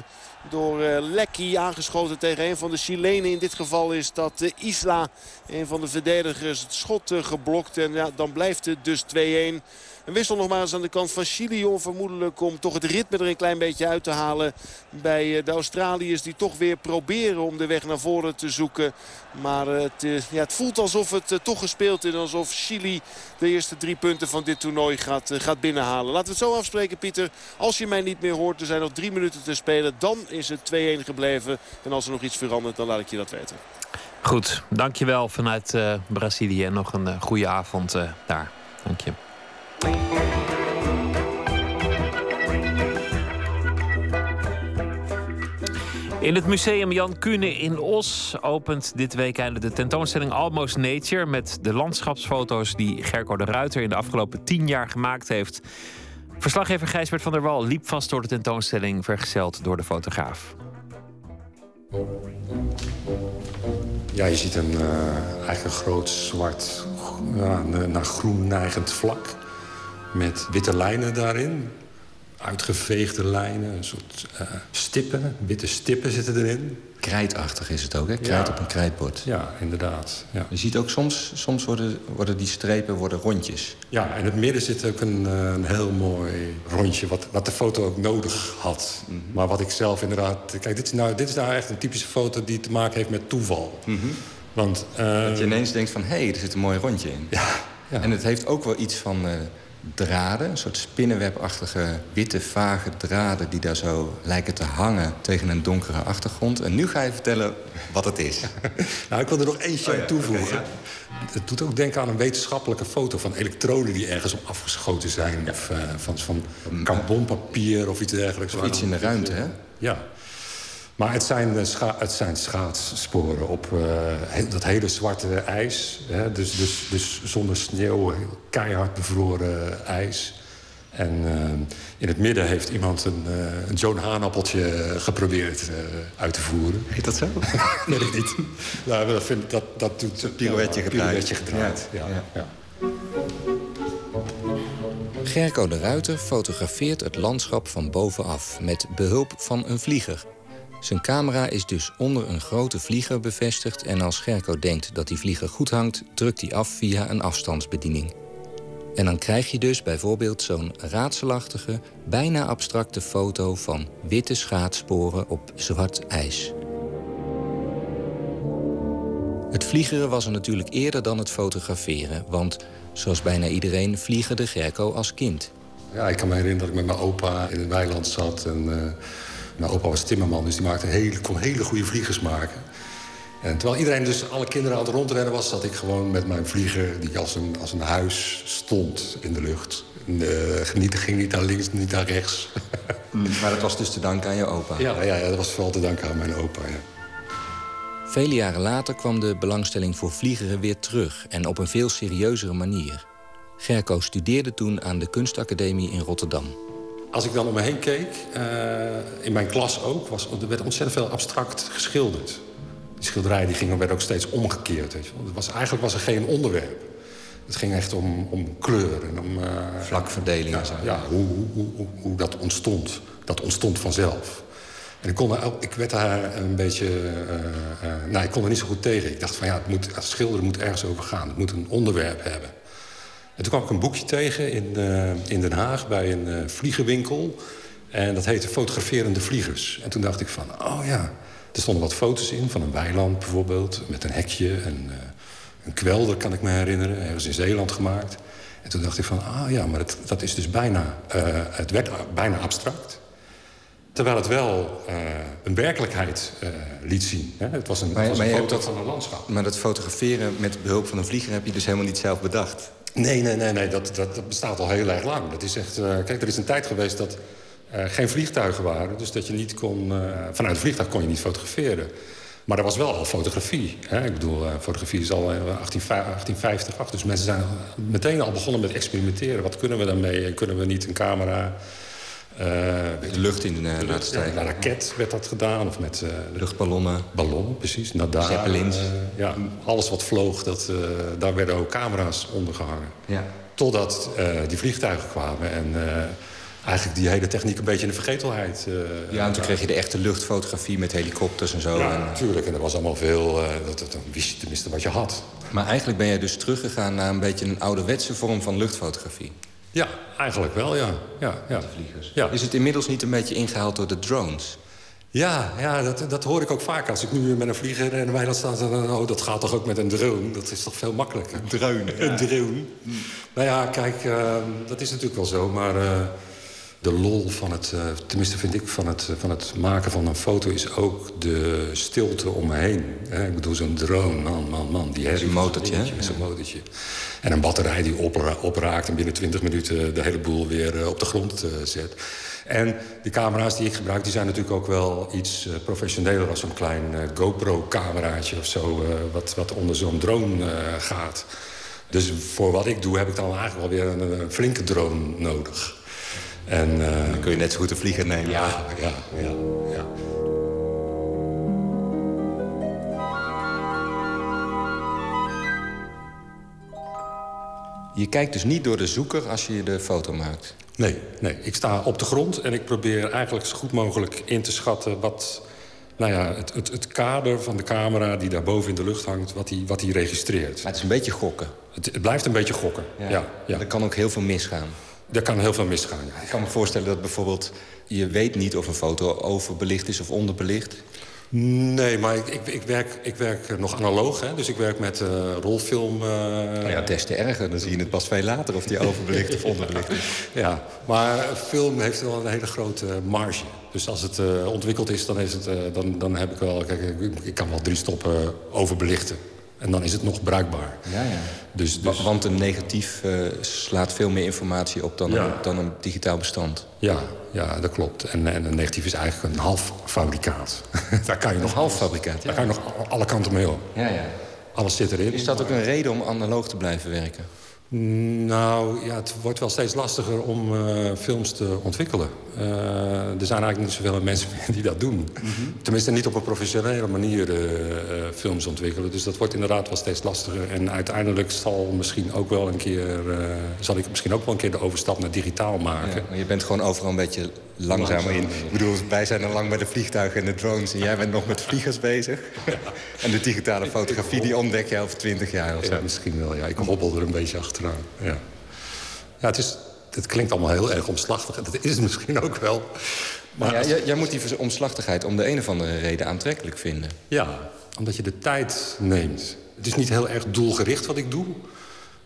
door Lecky aangeschoten tegen een van de Chilenen. In dit geval is dat Isla, een van de verdedigers, het schot geblokt. En ja, dan blijft het dus 2-1. Een wissel nogmaals aan de kant van Chili. Onvermoedelijk om toch het ritme er een klein beetje uit te halen. Bij de Australiërs die toch weer proberen om de weg naar voren te zoeken. Maar het, ja, het voelt alsof het toch gespeeld is. Alsof Chili de eerste drie punten van dit toernooi gaat, gaat binnenhalen. Laten we het zo afspreken Pieter. Als je mij niet meer hoort, er zijn nog drie minuten te spelen. Dan is het 2-1 gebleven. En als er nog iets verandert, dan laat ik je dat weten. Goed, dankjewel vanuit Brazilië. En nog een goede avond daar. Dank je. In het museum Jan Kuhne in Os opent dit weekend de tentoonstelling Almost Nature met de landschapsfoto's die Gerco de Ruiter in de afgelopen tien jaar gemaakt heeft. Verslaggever Gijsbert van der Wal liep vast door de tentoonstelling, vergezeld door de fotograaf. Ja, je ziet een, uh, eigenlijk een groot zwart naar groen neigend vlak met witte lijnen daarin. Uitgeveegde lijnen, een soort uh, stippen, witte stippen zitten erin. Krijtachtig is het ook, hè? Krijt Ja. op een krijtbord. Ja, inderdaad. Ja. Je ziet ook soms, soms worden, worden die strepen worden rondjes. Ja, in het midden zit ook een, eh, een heel mooi rondje... Wat, wat de foto ook nodig had. Maar wat ik zelf inderdaad... Kijk, dit is, nou, dit is nou echt een typische foto die te maken heeft met toeval. Want, eh, Dat je ineens denkt van, hé, hey, er zit een mooi rondje in. Ja, En het heeft ook wel iets van eh, draden. Een soort spinnenwebachtige witte, vage draden... die daar zo lijken te hangen tegen een donkere achtergrond. En nu ga je vertellen wat het is. Nou, ik wil er nog eentje Oh ja, aan toevoegen. ja. Het doet ook denken aan een wetenschappelijke foto van elektronen die ergens op afgeschoten zijn. Of eh, van, van carbonpapier of iets dergelijks. Of iets in de ruimte, hè? Ja. Maar het zijn, scha het zijn schaatssporen op eh, he- dat hele zwarte ijs. Hè? Dus, dus, dus zonder sneeuw, heel keihard bevroren ijs. En eh, in het midden heeft iemand een, eh, een Joan Haanappeltje geprobeerd eh, uit te voeren. Heet dat zo? Weet ik niet. Nou, dat, vind, dat, dat doet een pirouetje gedraaid. pirouetje gedraaid. Ja. Ja. Ja. Gerco de Ruiter fotografeert het landschap van bovenaf... met behulp van een vlieger. Zijn camera is dus onder een grote vlieger bevestigd... en als Gerco denkt dat die vlieger goed hangt... drukt hij af via een afstandsbediening. En dan krijg je dus bijvoorbeeld zo'n raadselachtige... bijna abstracte foto van witte schaatssporen op zwart ijs. Het vliegeren was er natuurlijk eerder dan het fotograferen... want zoals bijna iedereen vliegerde Gerco als kind... Ja, ik kan me herinneren dat ik met mijn opa in het weiland zat. En, eh, mijn opa was timmerman, dus die maakte hele, kon hele goede vliegers maken. En terwijl iedereen dus, alle kinderen aan het rondrennen was... zat ik gewoon met mijn vlieger, die als een, als een huis stond in de lucht. Eh, genieten ging niet naar links, niet naar rechts. Maar dat was dus te danken aan je opa? ja, ja, ja, dat was vooral te danken aan mijn opa, ja. Vele jaren later kwam de belangstelling voor vliegeren weer terug... en op een veel serieuzere manier. Gerco studeerde toen aan de kunstacademie in Rotterdam. Als ik dan om me heen keek, eh, in mijn klas ook, was, er werd ontzettend veel abstract geschilderd. Die schilderijen die gingen, werden ook steeds omgekeerd. Weet je wel. Het was, eigenlijk was er geen onderwerp. Het ging echt om, om kleur en om... eh, Vlakverdeling ja, en zo. Ja, hoe, hoe, hoe, hoe, dat ontstond. Dat ontstond vanzelf. En ik, kon er, ik werd daar een beetje... eh, nou, ik kon er niet zo goed tegen. Ik dacht van ja, het, moet, het schilderen moet ergens over gaan. Het moet een onderwerp hebben. En toen kwam ik een boekje tegen in, eh, in Den Haag bij een eh, vliegenwinkel. En dat heette Fotograferende Vliegers. En toen dacht ik van, oh ja, er stonden wat foto's in van een weiland bijvoorbeeld. Met een hekje en eh, een kwelder kan ik me herinneren. Ergens in Zeeland gemaakt. En toen dacht ik van, ah ja, maar het, dat is dus bijna, het werd bijna abstract. Terwijl het wel uh, een werkelijkheid uh, liet zien. Hè? Het was een, maar, het was een foto van een landschap. Maar dat fotograferen met behulp van een vlieger heb je dus helemaal niet zelf bedacht? Nee, nee, nee, nee dat, dat, dat bestaat al heel erg lang. Dat is echt, uh, kijk, er is een tijd geweest dat er geen vliegtuigen waren. Dus dat je niet kon... vanuit een vliegtuig kon je niet fotograferen. Maar er was wel al fotografie. Hè? Ik bedoel, fotografie is al 1850 af. Dus mensen zijn meteen al begonnen met experimenteren. Wat kunnen we daarmee? Kunnen we niet een camera uh, de lucht in uh, laten stijgen. Met een raket werd dat gedaan. Of met uh, luchtballonnen. Ballon, precies. Nadar, Zeppelins. ja, alles wat vloog, dat, daar werden ook camera's onder gehangen. Ja. Totdat die vliegtuigen kwamen en eigenlijk die hele techniek een beetje in de vergetelheid. ja, en toen kreeg je de echte luchtfotografie met helikopters en zo. Ja, en, natuurlijk. En er was allemaal veel... dat, dat, dan wist je tenminste wat je had. Maar eigenlijk ben je dus teruggegaan naar een beetje een ouderwetse vorm van luchtfotografie. Ja, eigenlijk wel, ja. ja, ja. vliegers. Ja. Is het inmiddels niet een beetje ingehaald door de drones? Ja, ja dat, dat hoor ik ook vaak. Als ik nu met een vlieger en mij dat staat... Dan, oh, dat gaat toch ook met een drone? Dat is toch veel makkelijker? Een drone, ja. Een drone. Nou ja, kijk, uh, dat is natuurlijk wel zo, maar... Uh, de lol van het, uh, tenminste vind ik, van het, van het maken van een foto... is ook de stilte om me heen. Hè? Ik bedoel, zo'n drone, man, man, man. Die Zo'n motortje, hè? Zo'n motortje. En een batterij die opra opraakt en binnen 20 minuten de hele boel weer uh, op de grond uh, zet. En die camera's die ik gebruik, die zijn natuurlijk ook wel iets professioneler... als zo'n klein GoPro-cameraatje of zo, wat, wat onder zo'n drone gaat. Dus voor wat ik doe, heb ik dan eigenlijk wel weer een, een flinke drone nodig. En, dan kun je net zo goed een vlieger nemen. Ja, ja, ja. ja. Je kijkt dus niet door de zoeker als je de foto maakt? Nee, nee. ik sta op de grond en ik probeer eigenlijk zo goed mogelijk in te schatten... wat nou ja, het, het, het kader van de camera die daar boven in de lucht hangt... wat die, wat die registreert. Maar het is een beetje gokken. Het, het blijft een beetje gokken, ja. ja, ja. Er kan ook heel veel misgaan. Er kan heel veel misgaan, ja. Ik kan me voorstellen dat bijvoorbeeld... je weet niet of een foto overbelicht is of onderbelicht... Nee, maar ik, ik, ik, werk, ik werk nog analoog. Hè? Dus ik werk met uh, rolfilm. Uh... Nou ja, des te erger. Dan zie je het pas veel later of die overbelicht of onderbelicht is. Ja, maar film heeft wel een hele grote marge. Dus als het uh, ontwikkeld is, dan, is het, dan, dan heb ik wel... Kijk, ik, ik kan wel drie stoppen overbelichten. En dan is het nog bruikbaar. Ja, ja. Dus, dus... Want een negatief uh, slaat veel meer informatie op dan, Ja. een, dan een digitaal bestand. Ja, ja, dat klopt. En, en een negatief is eigenlijk een half fabrikaat. Daar kan je nog, half fabrikaat, Daar kan je nog alle kanten mee op. Ja, ja. Alles zit erin. Is dat ook een reden om analoog te blijven werken? Nou, ja, het wordt wel steeds lastiger om uh, films te ontwikkelen. Uh, er zijn eigenlijk niet zoveel mensen meer die dat doen. Mhm. Tenminste, niet op een professionele manier uh, films ontwikkelen. Dus dat wordt inderdaad wel steeds lastiger. En uiteindelijk zal, misschien ook wel een keer, zal ik misschien ook wel een keer de overstap naar digitaal maken. Ja, maar je bent gewoon overal een beetje langzamer in. Ik bedoel, wij zijn al lang bij de vliegtuigen en de drones... en jij bent nog met vliegers bezig. En de digitale fotografie die ontdek je over twintig jaar of zo. Ja, misschien wel, ja. Ik hobbel er een beetje achteraan. Ja, ja het, is, het klinkt allemaal heel erg omslachtig. En dat is het misschien ook wel. Maar ja, jij, jij moet die omslachtigheid om de een of andere reden aantrekkelijk vinden. Ja, omdat je de tijd neemt. Het is niet heel erg doelgericht wat ik doe.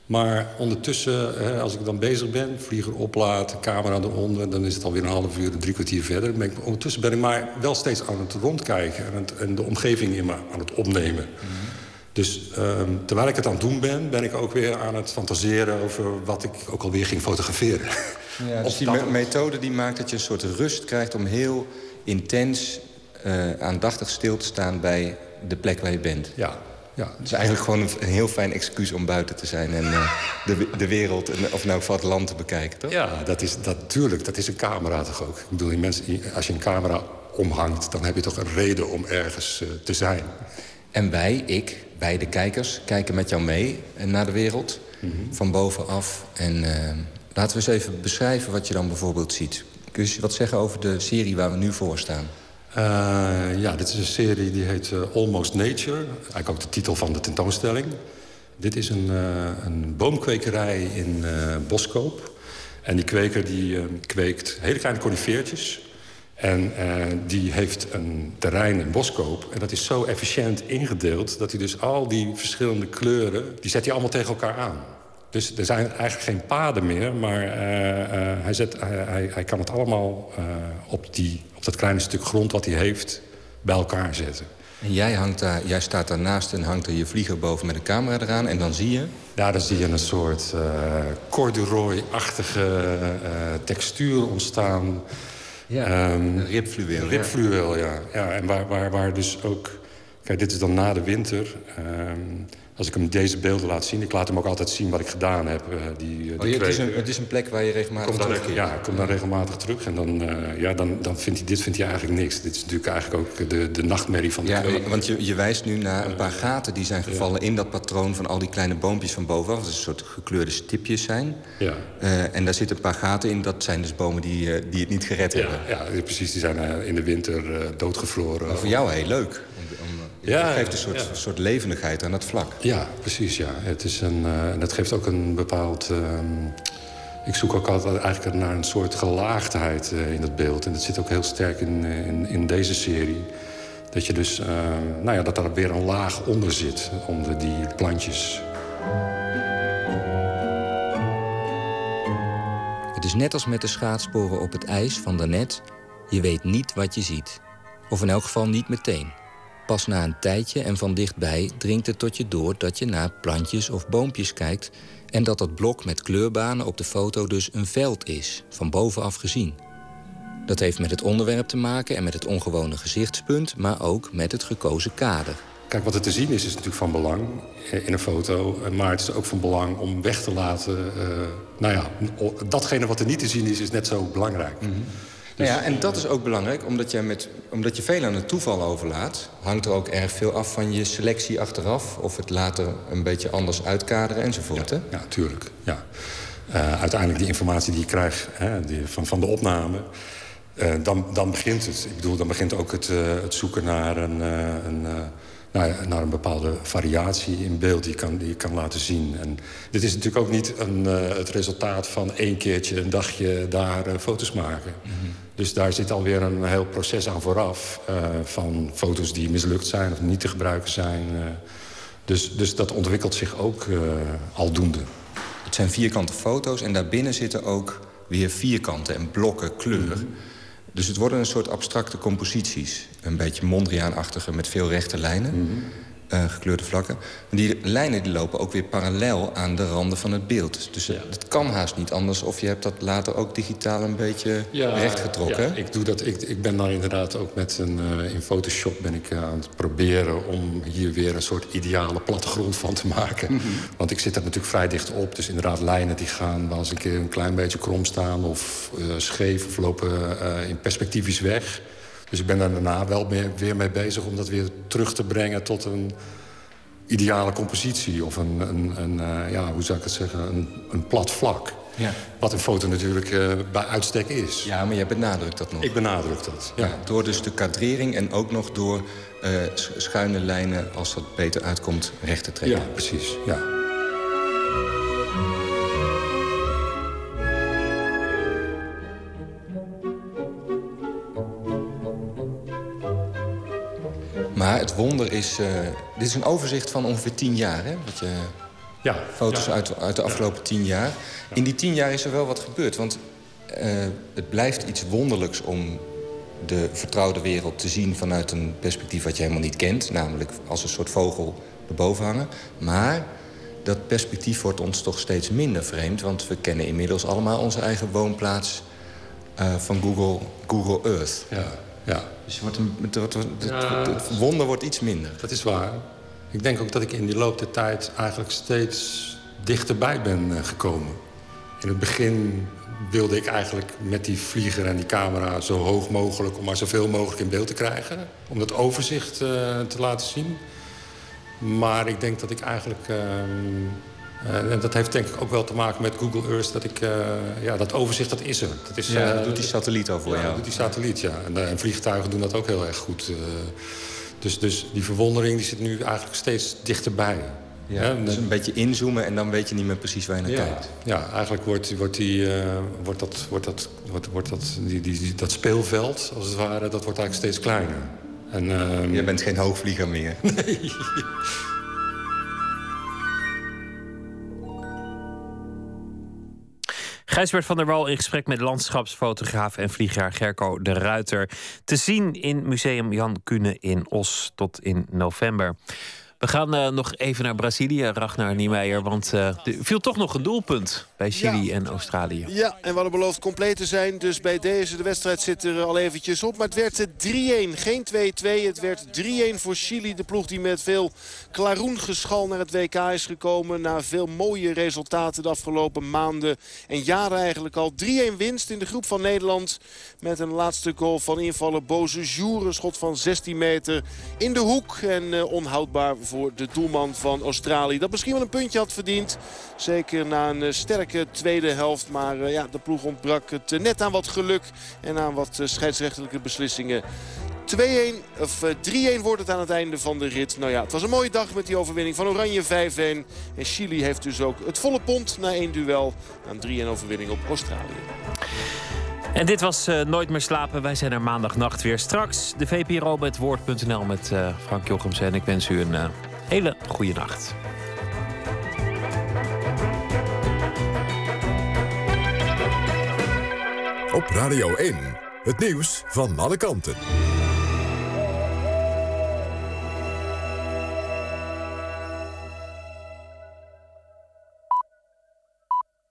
Maar ondertussen, als ik dan bezig ben, vlieger oplaat, camera eronder... dan is het alweer een half uur, drie kwartier verder. Ben ik, ondertussen ben ik maar wel steeds aan het rondkijken... en, het, en de omgeving in me aan het opnemen. Dus um, terwijl ik het aan het doen ben, ben ik ook weer aan het fantaseren... over wat ik ook alweer ging fotograferen. Ja, dus die me methode die maakt dat je een soort rust krijgt... om heel intens, uh, aandachtig stil te staan bij de plek waar je bent. Ja, ja. Het is eigenlijk gewoon een, heel fijn excuus om buiten te zijn... en uh, de, de wereld, of nou van het land te bekijken, toch? Ja, dat is, dat, tuurlijk. Dat is een camera toch ook. Ik bedoel, mensen, als je een camera omhangt... dan heb je toch een reden om ergens uh, te zijn. En wij, ik, wij de kijkers, kijken met jou mee naar de wereld. Mhm. Mm -hmm. Van bovenaf. En uh, laten we eens even beschrijven wat je dan bijvoorbeeld ziet. Kun je wat zeggen over de serie waar we nu voor staan? Uh, ja, dit is een serie die heet uh, Almost Nature. Eigenlijk ook de titel van de tentoonstelling. Dit is een, uh, een boomkwekerij in Boskoop. En die kweker die kweekt hele kleine conifeertjes. En die heeft een terrein in Boskoop. En dat is zo efficiënt ingedeeld... dat hij dus al die verschillende kleuren... die zet hij allemaal tegen elkaar aan. Dus er zijn eigenlijk geen paden meer, maar eh, eh, hij, zet, hij, hij, kan het allemaal eh, op, die, op dat kleine stuk grond wat hij heeft bij elkaar zetten. En jij, hangt daar, jij staat daarnaast en hangt er je vlieger boven met een camera eraan. En dan zie je... Ja, dan zie je een soort uh, corduroy-achtige uh, textuur ontstaan. Ja, um, ribfluweel. Ribfluweel, ja. ja. En waar, waar, waar dus ook... Kijk, dit is dan na de winter. Um, als ik hem deze beelden laat zien... ik laat hem ook altijd zien wat ik gedaan heb. Uh, die, die oh, het, is een, het, is een, plek waar je regelmatig terug Ja, ik kom daar regelmatig terug. En dan, uh, ja, dan, dan vindt hij, dit vindt hij eigenlijk niks. Dit is natuurlijk eigenlijk ook de, de nachtmerrie van de ja, Want je, je wijst nu naar een paar gaten die zijn gevallen... Ja. in dat patroon van al die kleine boompjes van bovenaf. Dat is een soort gekleurde stipjes zijn. Ja. Uh, en daar zitten een paar gaten in. Dat zijn dus bomen die, die het niet gered ja, hebben. Ja, precies. Die zijn in de winter doodgevroren. Maar voor jou heel leuk. Ja, het geeft een soort, ja. soort levendigheid aan het vlak. Ja, precies. Ja. Het, is een, uh, en het geeft ook een bepaald... Uh, ik zoek ook altijd eigenlijk naar een soort gelaagdheid uh, in het beeld. En dat zit ook heel sterk in, in, in deze serie. Dat je dus, nou ja, dat er weer een laag onder zit, onder die plantjes. Het is net als met de schaatsporen op het ijs van daarnet. Je weet niet wat je ziet. Of in elk geval niet meteen. Pas na een tijdje en van dichtbij dringt het tot je door dat je naar plantjes of boompjes kijkt en dat dat blok met kleurbanen op de foto dus een veld is, van bovenaf gezien. Dat heeft met het onderwerp te maken en met het ongewone gezichtspunt, maar ook met het gekozen kader. Kijk, wat er te zien is, is natuurlijk van belang in een foto. Maar het is ook van belang om weg te laten. Uh, nou ja, datgene wat er niet te zien is, is net zo belangrijk. Mm -hmm. Dus, nou ja, en dat is ook belangrijk, omdat, jij met, omdat je veel aan het toeval overlaat... hangt er ook erg veel af van je selectie achteraf... of het later een beetje anders uitkaderen enzovoort, ja, hè? Ja, tuurlijk. Ja. Uh, uiteindelijk die informatie die je krijgt hè, die, van, van de opname... Uh, dan, dan begint het. Ik bedoel, dan begint ook het, uh, het zoeken naar een... een nou naar een bepaalde variatie in beeld die je kan, die je kan laten zien. En dit is natuurlijk ook niet een, uh, het resultaat van één keertje een dagje daar uh, foto's maken. Mm -hmm. Dus daar zit alweer een heel proces aan vooraf. Uh, van foto's die mislukt zijn of niet te gebruiken zijn. dus, dus dat ontwikkelt zich ook aldoende. Het zijn vierkante foto's en daarbinnen zitten ook weer vierkanten en blokken kleur. Mm -hmm. Dus het worden een soort abstracte composities. Een beetje Mondriaan-achtige met veel rechte lijnen. -hmm. Uh, gekleurde vlakken. En die lijnen die lopen ook weer parallel aan de randen van het beeld. Dus ja. het kan haast niet anders. Of je hebt dat later ook digitaal een beetje ja, rechtgetrokken. Ja, ik, doe dat, ik, ik ben dan inderdaad ook met een... Uh, in Photoshop ben ik uh, aan het proberen... om hier weer een soort ideale plattegrond van te maken. Mm -hmm. Want ik zit er natuurlijk vrij dicht op. Dus inderdaad lijnen die gaan wel eens een keer een klein beetje krom staan... of scheef of lopen in perspectiefjes weg... Dus ik ben daar daarna wel weer mee bezig om dat weer terug te brengen tot een ideale compositie. Of een, een, een uh, ja, hoe zou ik het zeggen, een, een plat vlak. Ja. Wat een foto natuurlijk uh, bij uitstek is. Ja, maar jij benadrukt dat nog. Ik benadruk dat, ja. ja door dus de kadrering en ook nog door uh, schuine lijnen, als dat beter uitkomt, recht te trekken. Ja, precies, ja. Maar het wonder is... Uh, dit is een overzicht van ongeveer tien jaar, hè? Wat je, ja. Foto's ja. Uit, uit de afgelopen ja. tien jaar. In die tien jaar is er wel wat gebeurd. Want uh, het blijft iets wonderlijks om de vertrouwde wereld te zien... vanuit een perspectief wat je helemaal niet kent. Namelijk als een soort vogel erboven hangen. Maar dat perspectief wordt ons toch steeds minder vreemd. Want we kennen inmiddels allemaal onze eigen woonplaats... Uh, van Google, Google Earth. Ja. Ja. Dus wordt een, het, het, het, ja, het, wonder wordt iets minder. Dat is waar. Ik denk ook dat ik in die loop der tijd eigenlijk steeds dichterbij ben uh, gekomen. In het begin wilde ik eigenlijk met die vlieger en die camera zo hoog mogelijk... om maar zoveel mogelijk in beeld te krijgen. Om dat overzicht uh, te laten zien. Maar ik denk dat ik eigenlijk... Uh, en dat heeft denk ik ook wel te maken met Google Earth. Dat, ik, uh, ja, dat overzicht, dat is er. Dat, is, ja, dat doet die satelliet al voor ja, jou. dat doet die satelliet, ja. En, en, vliegtuigen doen dat ook heel erg goed. Dus, dus die verwondering die zit nu eigenlijk steeds dichterbij. Ja, ja, dus een beetje inzoomen en dan weet je niet meer precies waar je naar ja, kijkt. Ja, eigenlijk wordt, wordt, die, wordt, dat, wordt, dat, wordt, wordt dat, die, die, die, dat speelveld, als het ware, dat wordt eigenlijk steeds kleiner. En, uh, je bent geen hoogvlieger meer. Nee. Gijsbert van der Wal in gesprek met landschapsfotograaf en vliegjaar Gerco de Ruiter. Te zien in Museum Jan Kune in Os tot in november. We gaan uh, nog even naar Brazilië, Ragnar Niemeyer. Want uh, er viel toch nog een doelpunt bij Chili ja. en Australië. Ja, en we hadden beloofd compleet te zijn. Dus bij deze, de wedstrijd zit er al eventjes op. Maar het werd 3-1, geen 2-2. Het werd 3-1 voor Chili. De ploeg die met veel klaroengeschal naar het WK is gekomen. Na veel mooie resultaten de afgelopen maanden en jaren eigenlijk al. 3-1 winst in de groep van Nederland. Met een laatste goal van invaller Boze Jour. Een schot van 16 meter in de hoek. En uh, onhoudbaar voor de doelman van Australië. Dat misschien wel een puntje had verdiend. Zeker na een uh, sterke tweede helft. Maar uh, ja, de ploeg ontbrak het net aan wat geluk. En aan wat scheidsrechtelijke beslissingen. 2-1 of 3-1 wordt het aan het einde van de rit. Nou ja, het was een mooie dag met die overwinning van Oranje 5-1. En Chili heeft dus ook het volle pond na één duel. Een 3-1 overwinning op Australië. En dit was uh, Nooit meer slapen. Wij zijn er maandagnacht weer. Straks de VPRO met Woord.nl met uh, Frank Jochems. En ik wens u een uh, hele goede nacht. Op Radio 1, het nieuws van alle kanten.